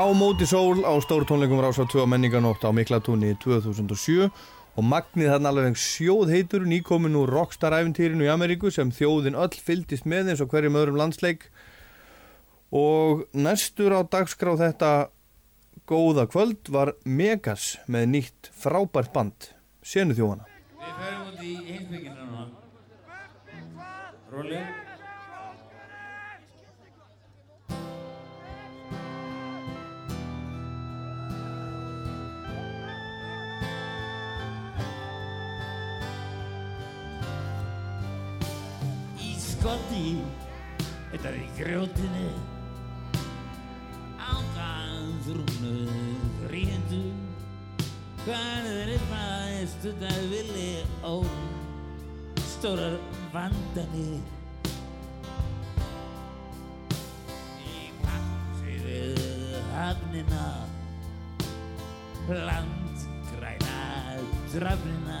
Á móti sól á stóru tónleikum rása 2 menninganótt á Miklatúni 2007 og magnið þarna alveg sjóð heitur nýkomin úr Rockstar-æfintýrinu í Ameríku sem þjóðin öll fyldist með eins og hverjum öðrum landsleik og næstur á dagskrá þetta góða kvöld var Megas með nýtt frábært band senu þjóðana Við förum út í heimsbyggina núna. Róli. Í skotti, þetta er í grjótinu. Ángans rúnu gríendu Hvað er eitthvað stundar villi ó Stórar vandanir. Í passi við höfnina Land græna drafnina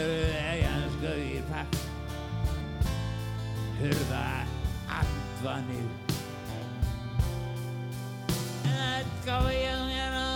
Egan skauðir pakk Hurða andvanir. Að gája mér á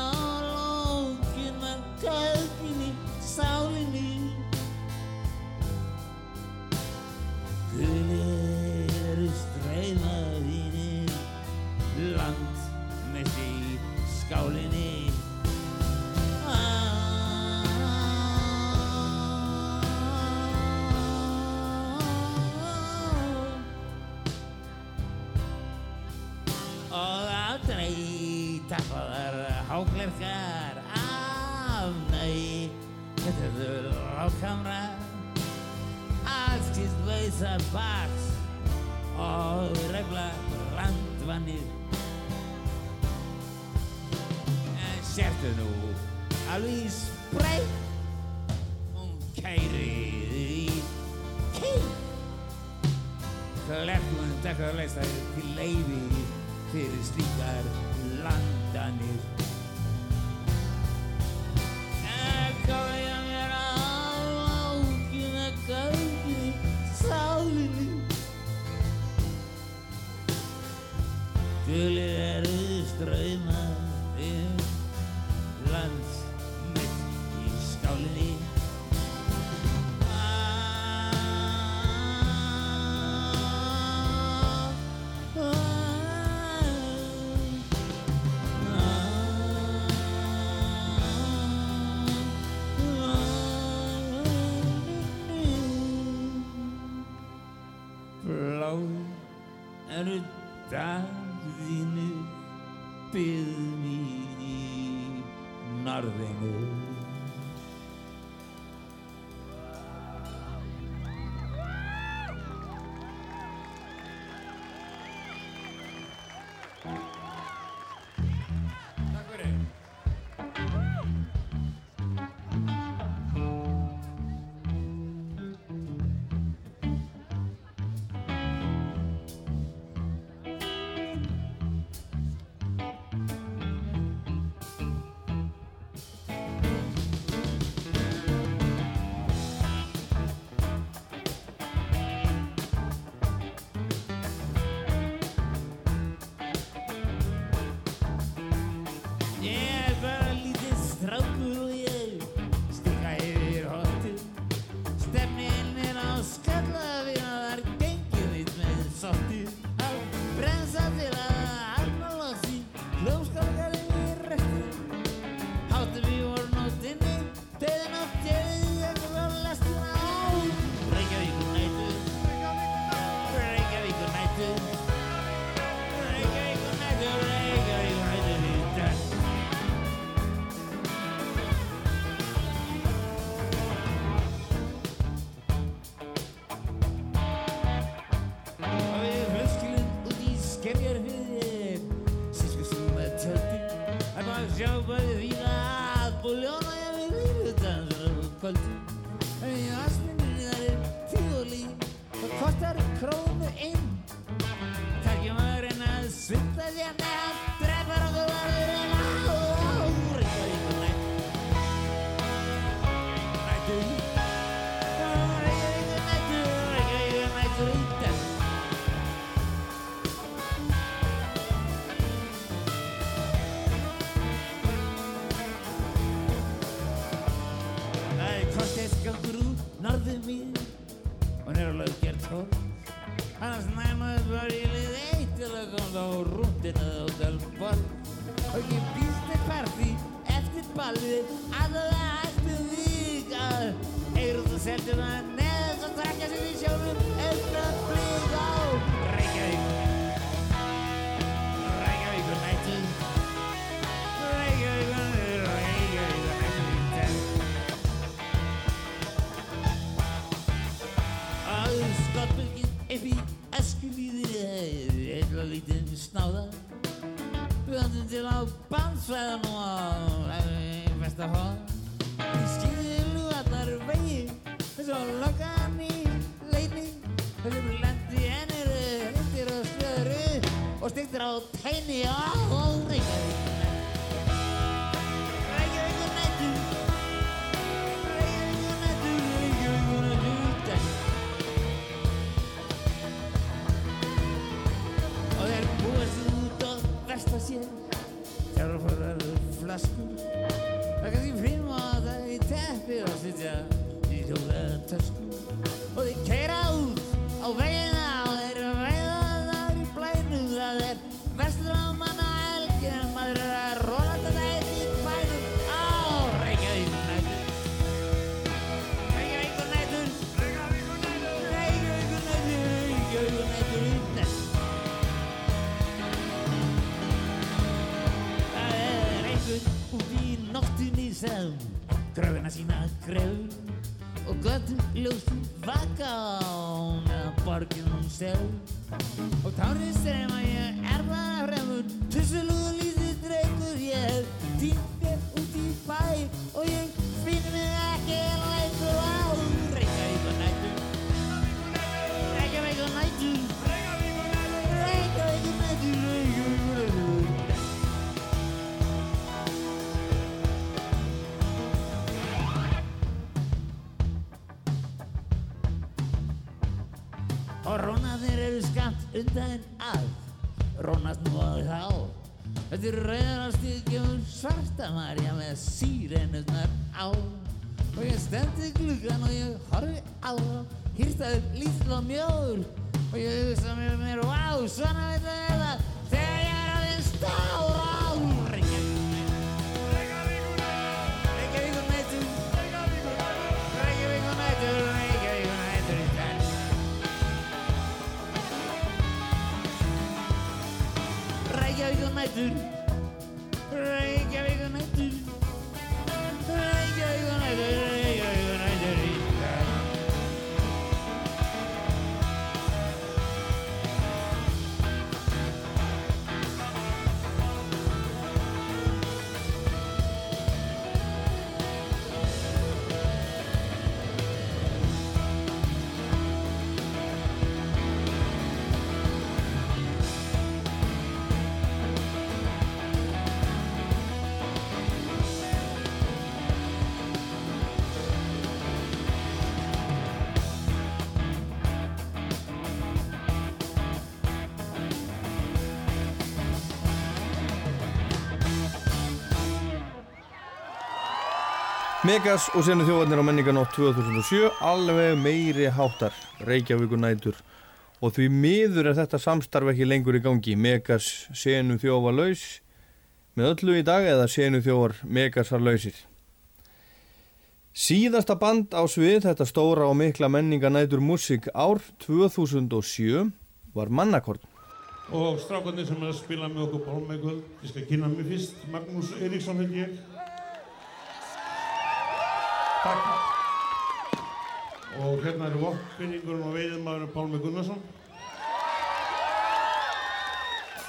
háklerkar af nei þetta rákamra allt skýst veisa baks og regla landvannir en sértu nú alveg í spreyt hún kærið í kýr Klerkun takkar leysar til leiði fyrir slíkar landanir. og í besta hóð Ég skýði lúðarnar vegi og svo lokka hann í leini og sem lendi hennir undir og slöður og stiktir á tæni og hóðreikar Sér vasku Það er kannski fimm að það er í teppi og sitja í hjólatösku og þið keira út á veginna creu o kot lusu vaka borgin sjálf og tárið strema ég er bara fremur tussulúðu lítið dreikur ég hef týnt mér út í bæ og ég undan að, rónast nú að þá. Þetta er reyðarstíðgjum svartamarja með sírenutnar á. Og ég stendi gluggan og ég horfi á það, hýrtaður lítil og mjóður. Og ég hugsa mér, mér, wow, svona veit það er það, þegar ég er aðeins stára. I did Megas og senu þjóðarnir á menninganótt 2007 alveg meiri hátar Reykjavíkunætur og því miður er þetta samstarf ekki lengur í gangi. Megas senu þjóðar laus með öllu í dag eða senu þjóðar Megasar lausir? Síðasta band á svið þetta stóra og mikla menninganætur músik ár 2007 var Mannakorn og strákarnir sem er að spila með okkur bálmækvöld ég skal kynna mér fyrst. Magnús Eriksson hefði ég. Takk. Og hérna eru vokkfinningurinn og veiðmaðurinn Pálmi Gunnarsson.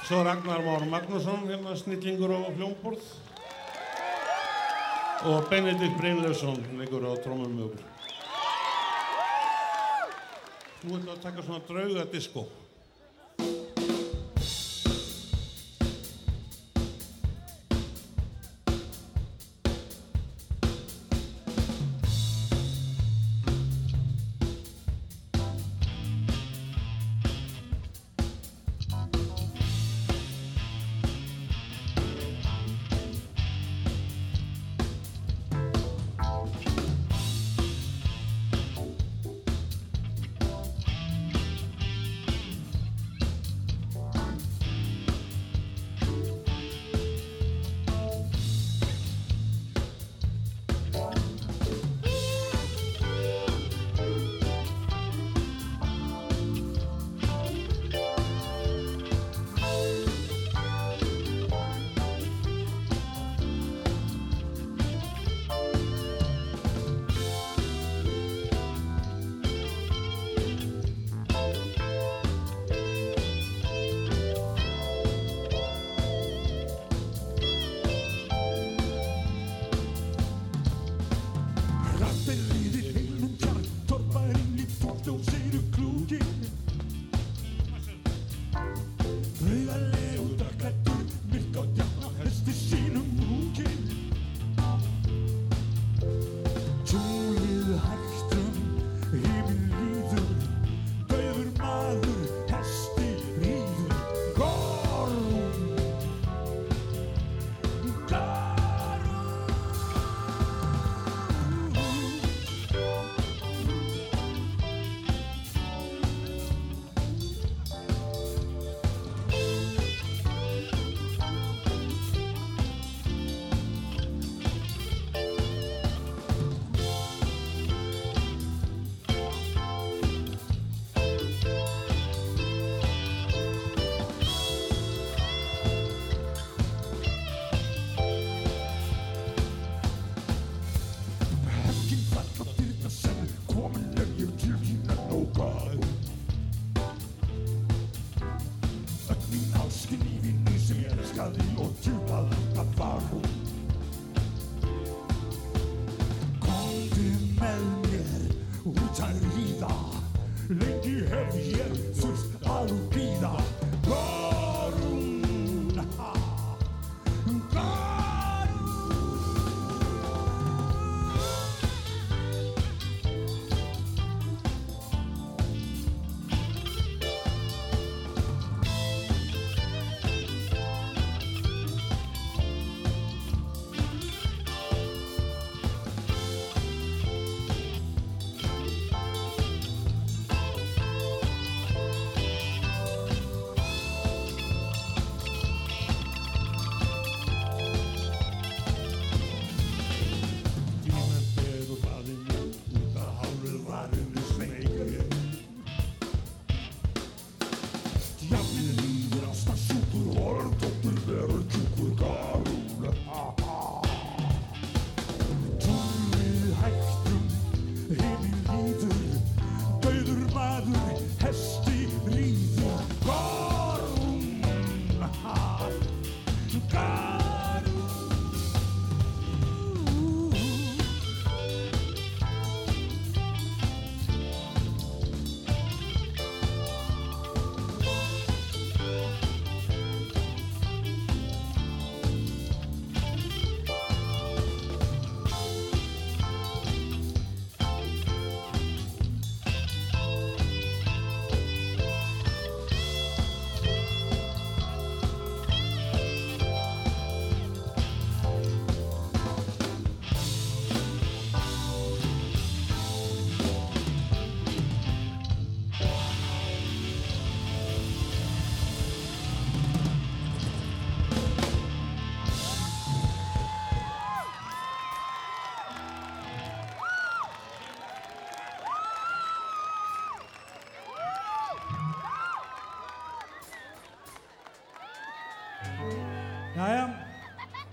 Svo Ragnar Már Magnússon, hérna snillingur á hljómborð. Og Benedikt Brynleifsson, leikur á trómum okkur. Nú ætlum við að taka svona draugadisco.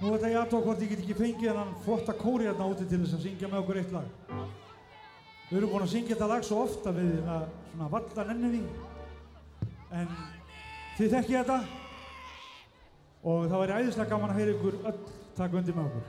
Nú ætla ég aðtók hvort ég get ekki fengið hennan flotta kóri hérna úti til þess að syngja með okkur eitt lag. Við erum búin að syngja þetta lag svo ofta við svona vallan ennum því. En þið þekkið þetta og það væri æðislega gaman að heyra ykkur öll taka undir með okkur.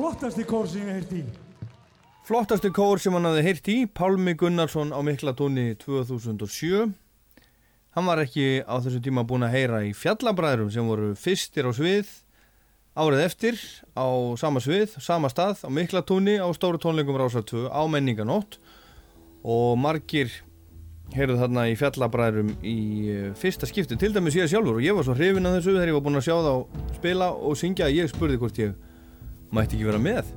Flottasti kór sem ég heirt í. Flottasti kór sem hann hafði heyrt í, Pálmi Gunnarsson á Miklatúni 2007. Hann var ekki á þessum tíma búinn að heyra í fjallabræðurum sem voru fyrstir á svið árið eftir á sama svið, sama stað á Miklatúni á stóru tónleikum Rása 2 á menninganótt og margir heyrðu þarna í fjallabræðurum í eh, fyrsta skipti, til dæmis ég sjálfur og ég var svo hrifin að þessu þegar ég var búinn að sjá þá spila og syngja. Ég spurði hvort ég mætti ekki vera með.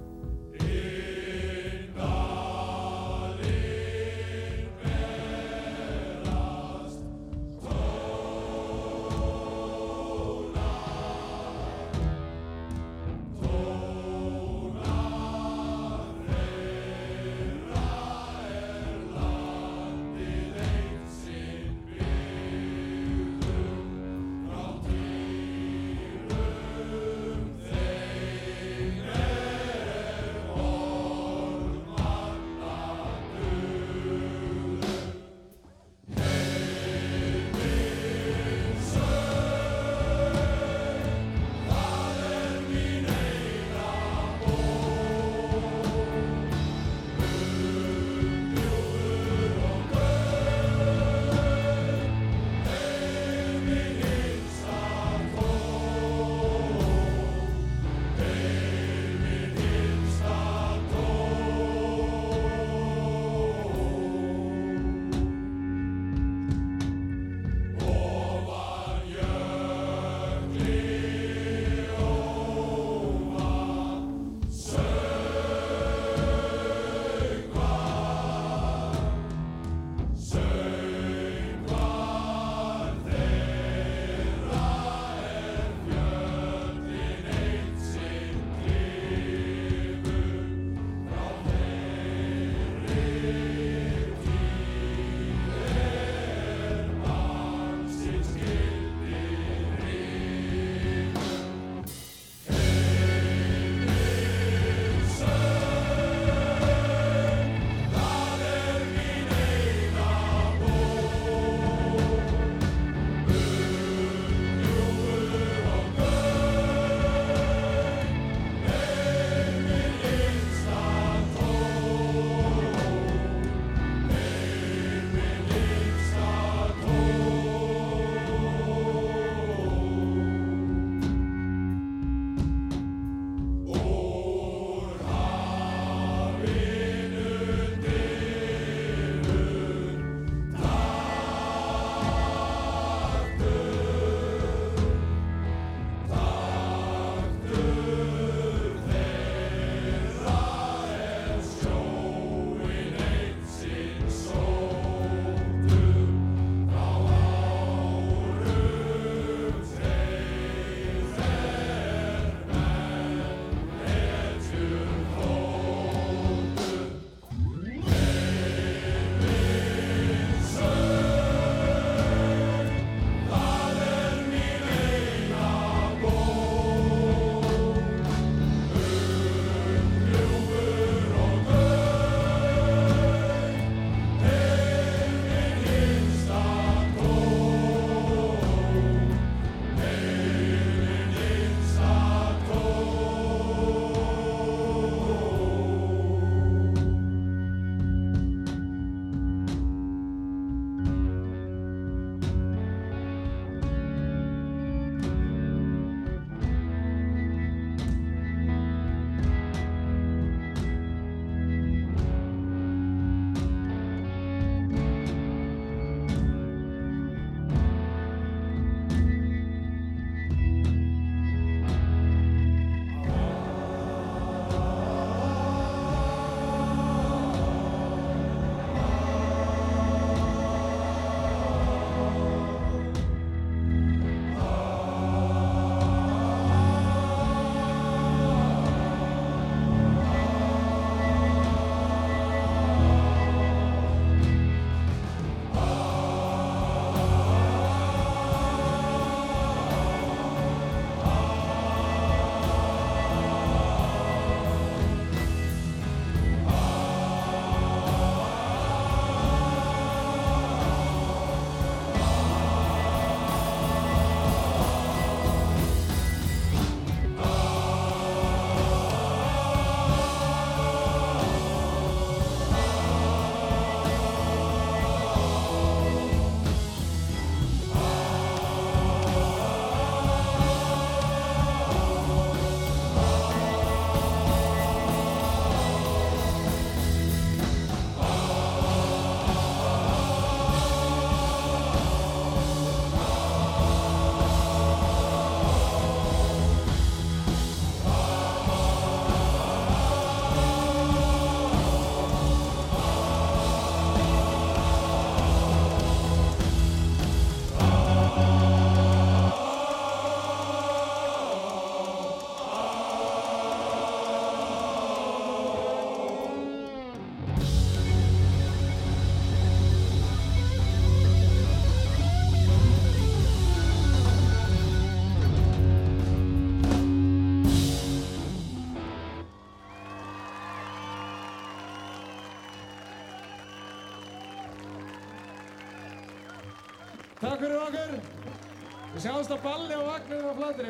Við sjáumst á balli og vagninu á flatri.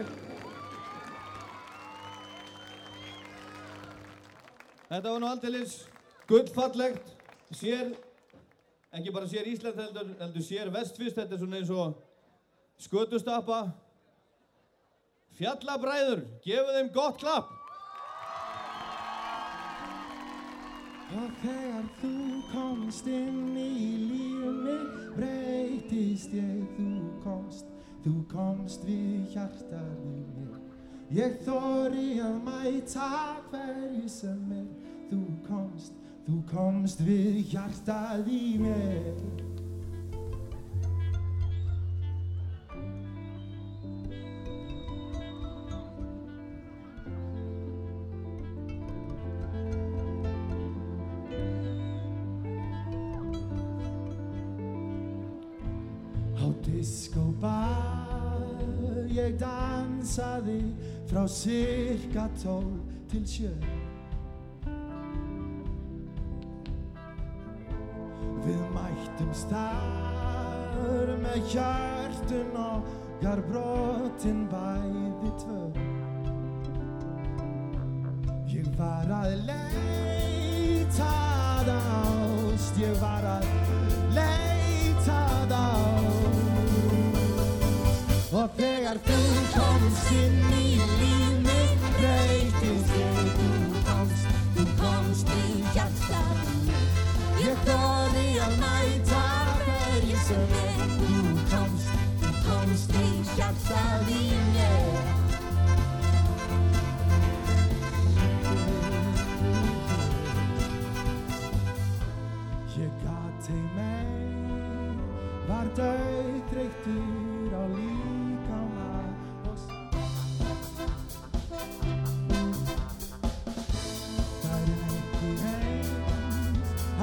Þetta var nú aldeilis gullfallegt. Sér, ekki bara sér Ísland heldur, heldur sér vestfyrst. Þetta er svona eins og skötustappa. Fjallabræður, gefu þeim gott klapp. Og þegar þú komst inn í mitt breytist ég, þú komst, þú komst við hjartað í mér. Ég þóri að mæta hverju sem er, þú komst, þú komst við hjartað í mér. Ég dansaði frá cirka tól til sjö. Við mættum starf með hjörtun okkar brotin bæði tvö. Ég var að leita að ást, ég var að Og þegar þú komst inn í líf mitt breytist ég Þú komst, þú komst í hjartað. Ég þóri að mæta hverju sem er Þú komst, þú komst í hjartað í mér. Ég gat ei meir, var döðreyktur á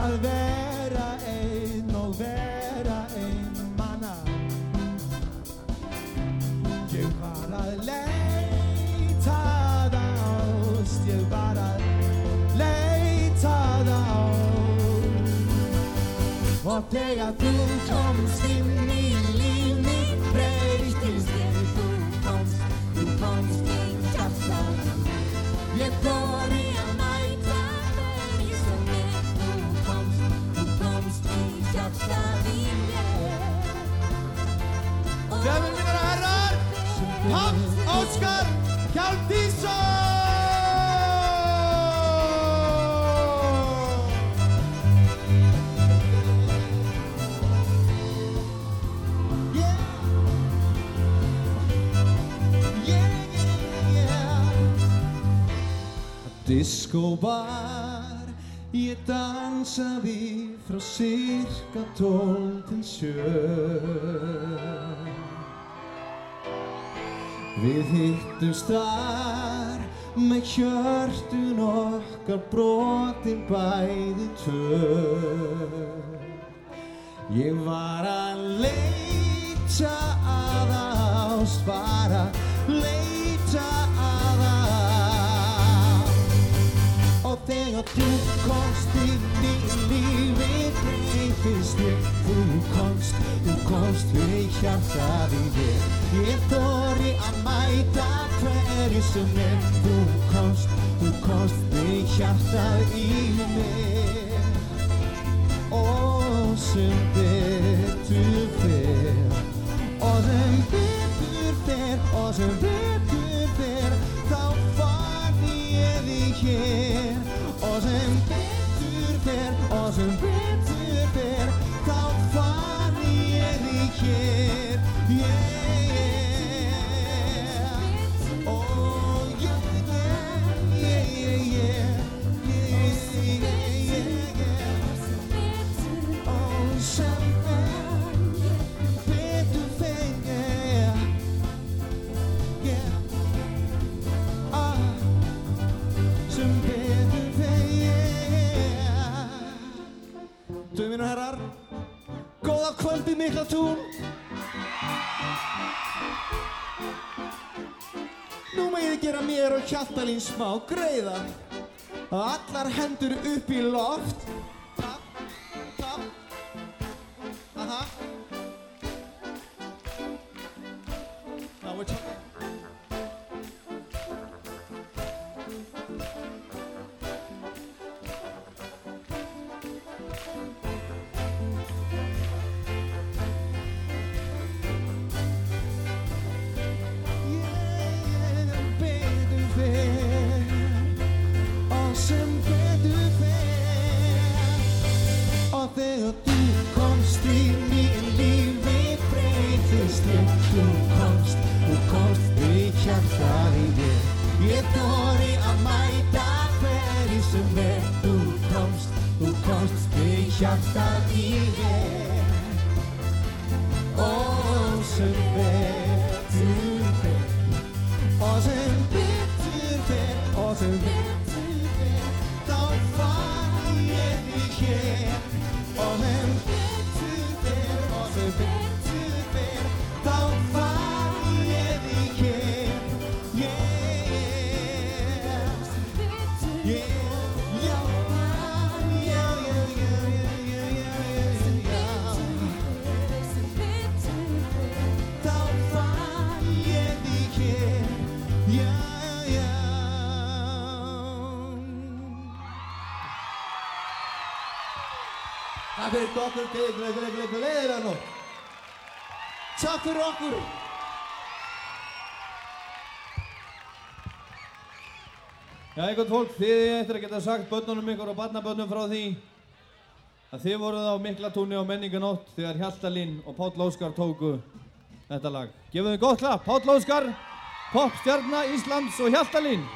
að vera einn og vera einn manna. Ég var að leita að ást, ég var að leita að ást. Og þegar þú komst Fjölminn mínir og herrar, Hafn Óskar Hjálmdísson! Diskóbar, ég dansaði frá cirka tól til sjö. Við hittumst þar með hjörtun okkar brotin bæði tvö. Ég var að leita að ást, bara leita að ást. Og þegar þú komst inn í lífið breytist ég Þú komst, þú komst við hjartað í mér Ég þóri að mæta hverju sem er. Þú komst, þú komst við hjartað í mér. Og sem betur fer. Og sem betur fer Og sem betur fer. Þá fann ég þig hér. Og sem betur fer Og sem betur fer ég kvöldi mikla tún. Nú megið gera mér og Hjaltalín smá greiða. Allar hendur upp í loft. Tapp, tapp Aha. Now we're talking Şartlar değil þeir dokkur tegla, tegla, tegla, tegla eða nú. Takk fyrir okkur. Já, einhvern fólk, þið eftir að geta sagt börnunum ykkur og barnabörnum frá því að þið voruð á Miklatúni á Menninganótt þegar Hjaltalín og Páll Óskar tóku þetta lag. Gefum þið gott hlað, Páll Óskar, popstjarnar Íslands og Hjaltalín.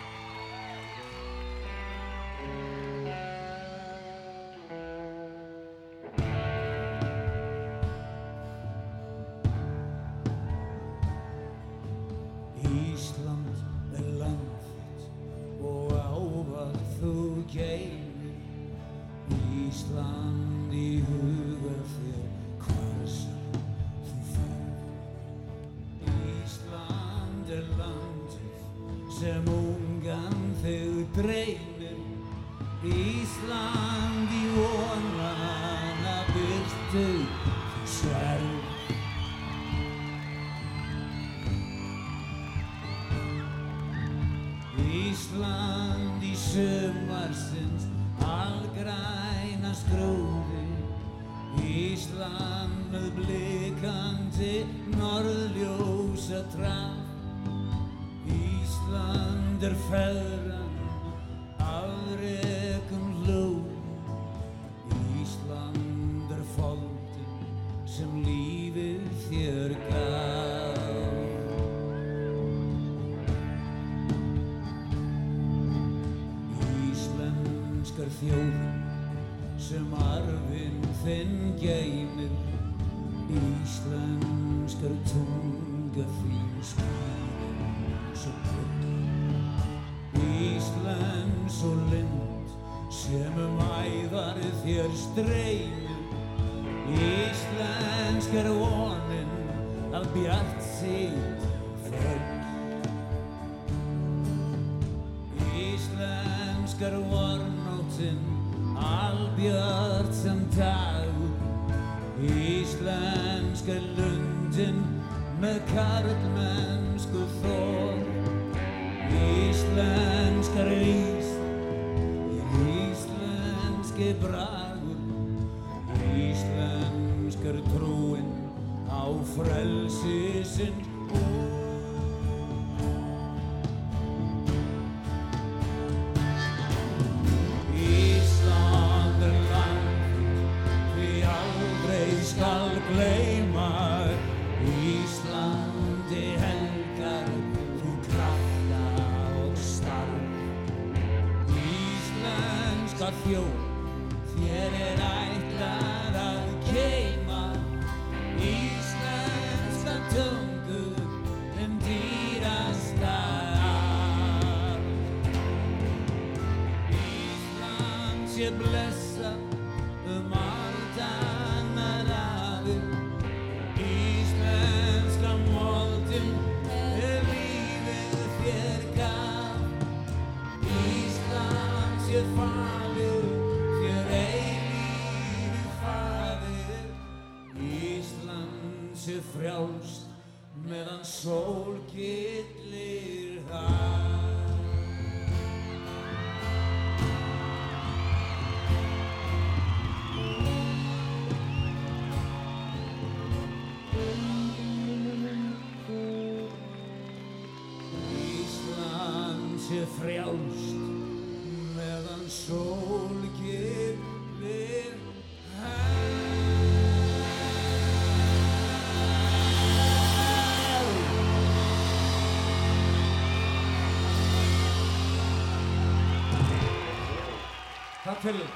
Takk fyrir.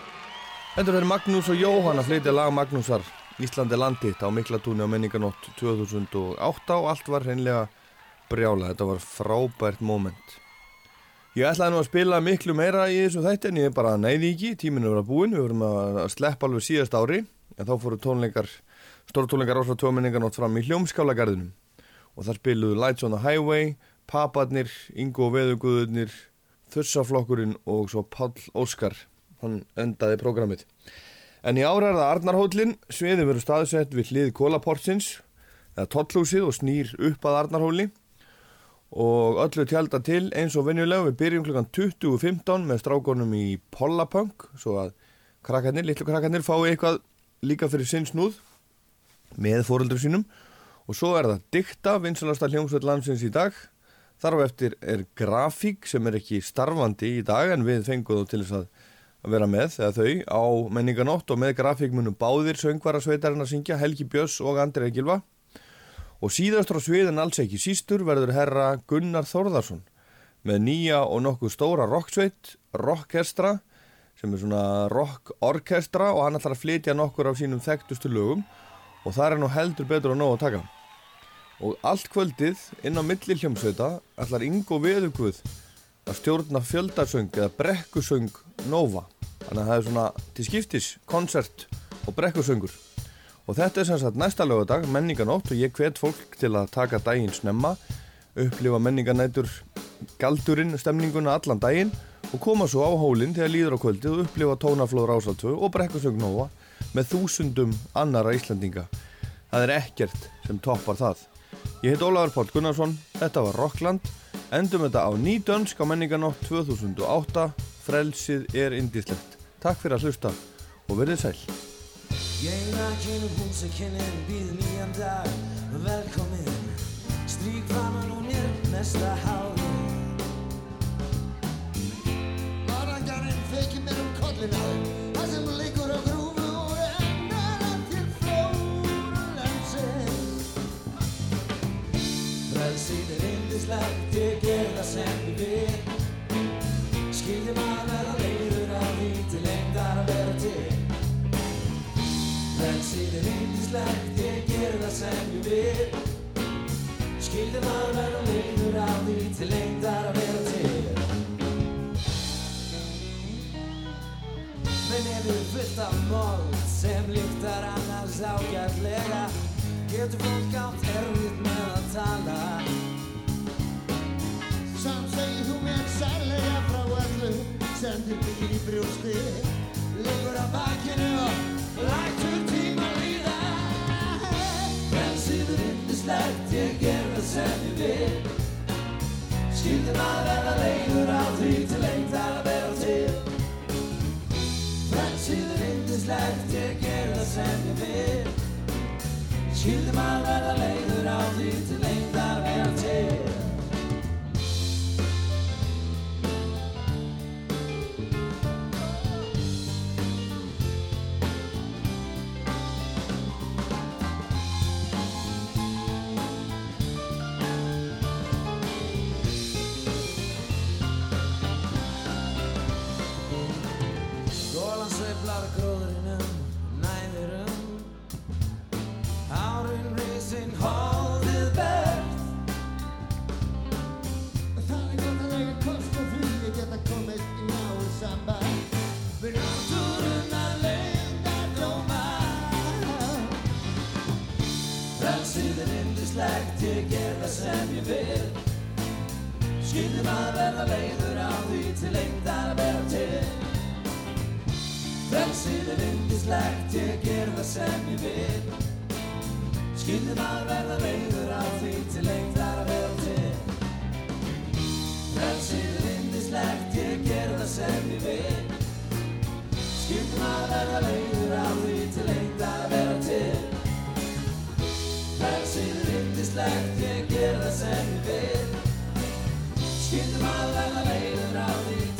Þetta verður Magnús og Jóhann að flytja lag Magnúsar Íslandi landitt á Miklatúni á menninganótt 2008 og allt var hreinlega brjála. Þetta var frábært moment. Ég ætlaði nú að spila miklu meira í þessu þætti en ég bara næði ekki, tíminu var að búin, við vorum að sleppa alveg síðast ári en þá fóru tónleikar, stóru tónleikar ásra tvo menninganótt fram í hljómskálagarðinum og þar spiluðu Lights on the Highway, Paparnir, Ingo Veðuguðurnir, Þursaflokkurinn og svo Páll Óskar, hann endaði prógramið. En í ára er það Arnarhóllin, sviði verður staðsett við hlið Kólaportsins, eða Tollhúsið og snýr upp að Arnarhóli. Og öllu tjálta til eins og venjulega við byrjum klukkan 20.15 með strákonum í Pollapunk svo að krakkarnir, litlu krakkarnir fái eitthvað líka fyrir sinn snúð með fóröldur sínum. Og svo er það dikta, vinsalasta hljómsveit landsins í dag. Þar á eftir er grafík sem er ekki starfandi í dag en við fengum þú til þess að vera með eða þau á menninganótt og með grafík munum báðir söngvara sveitarinn að syngja Helgi Björns og Andrei Gilva og síðastur á sviðin alls ekki sístur verður herra Gunnar Þórðarsson með nýja og nokkuð stóra rocksveit, rockestra sem er svona rockorkestra og hann ætlar að flytja nokkur af sínum þekktustu lögum. Og það er nú heldur betur að nóg að taka. Og allt kvöldið inn á milli hljómsveita ætlar Ingo Veðugvöð að stjórna fjöldarsöng eða brekkusöng Nova þannig að það er svona til skiptis konsert og brekkusöngur. Og þetta er sem sagt næsta lögadag menninganótt og ég hvet fólk til að taka daginn snemma upplifa menninganætur galdurinn stemninguna allan daginn og koma svo á hólinn þegar líður á kvöldið og upplifa tónaflóður ásaltöfu og brekkusöng Nova með þúsundum annara Íslandinga það er ekkert sem toppar það. Ég heit Ólafur Páll Gunnarsson þetta var Rockland endum þetta á nýdönsk á menninganótt 2008 frelsið er indislegt takk fyrir að hlusta og verðið sæl. Ég nakin um húsakynnin býð nýjan dag. Velkomin Strík framan og mér næsta háði Varangarinn feikir mér um kollina Það sem liggur á grúfu og ennar hann til flóru landsins Frelsið er indislegt, ég ger það sem ég vil. Skildi maður verða Er yndislegt, ég ger það sem ég vil. Skildi maður verða leiður á því til lengdar að vera til? Men ef við fullt af mold sem lyktar annars ágætlega. Getur fólk átt erfitt með að tala? Samt segir þú mér særlega frá öllu þið byggir í brjósti Liggur á bakinu og lætur Skildi maður verða leiður á því til lengdar að vera til Frelsið er yndislegt, ég ger það sem ég vil Skildi maður verða leiður á því til lengdar að vera til yndislegt, ég ger það sem ég vil. Skildi maður verða leiður á því til lengdar að vera til? Frelsið er yndislegt, ég ger það sem ég vil. Skildi maður verða leiður á því til lengdar að vera til? Frelsið er yndislegt, ég ger það sem ég vil. Skildi maður verða leiður á því til lengdar að vera til? Frelsið yndislegt, ég ger það sem ég vil. Skildi maður verða leiður á því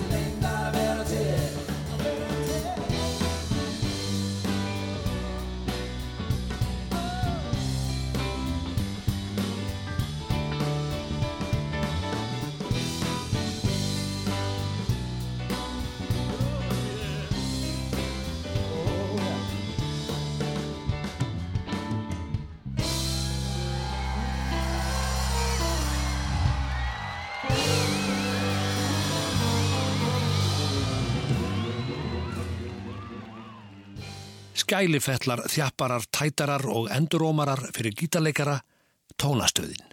skælifetlar, þjapparar, tætarar og endurómarar fyrir gítarleikara, tónastöðin.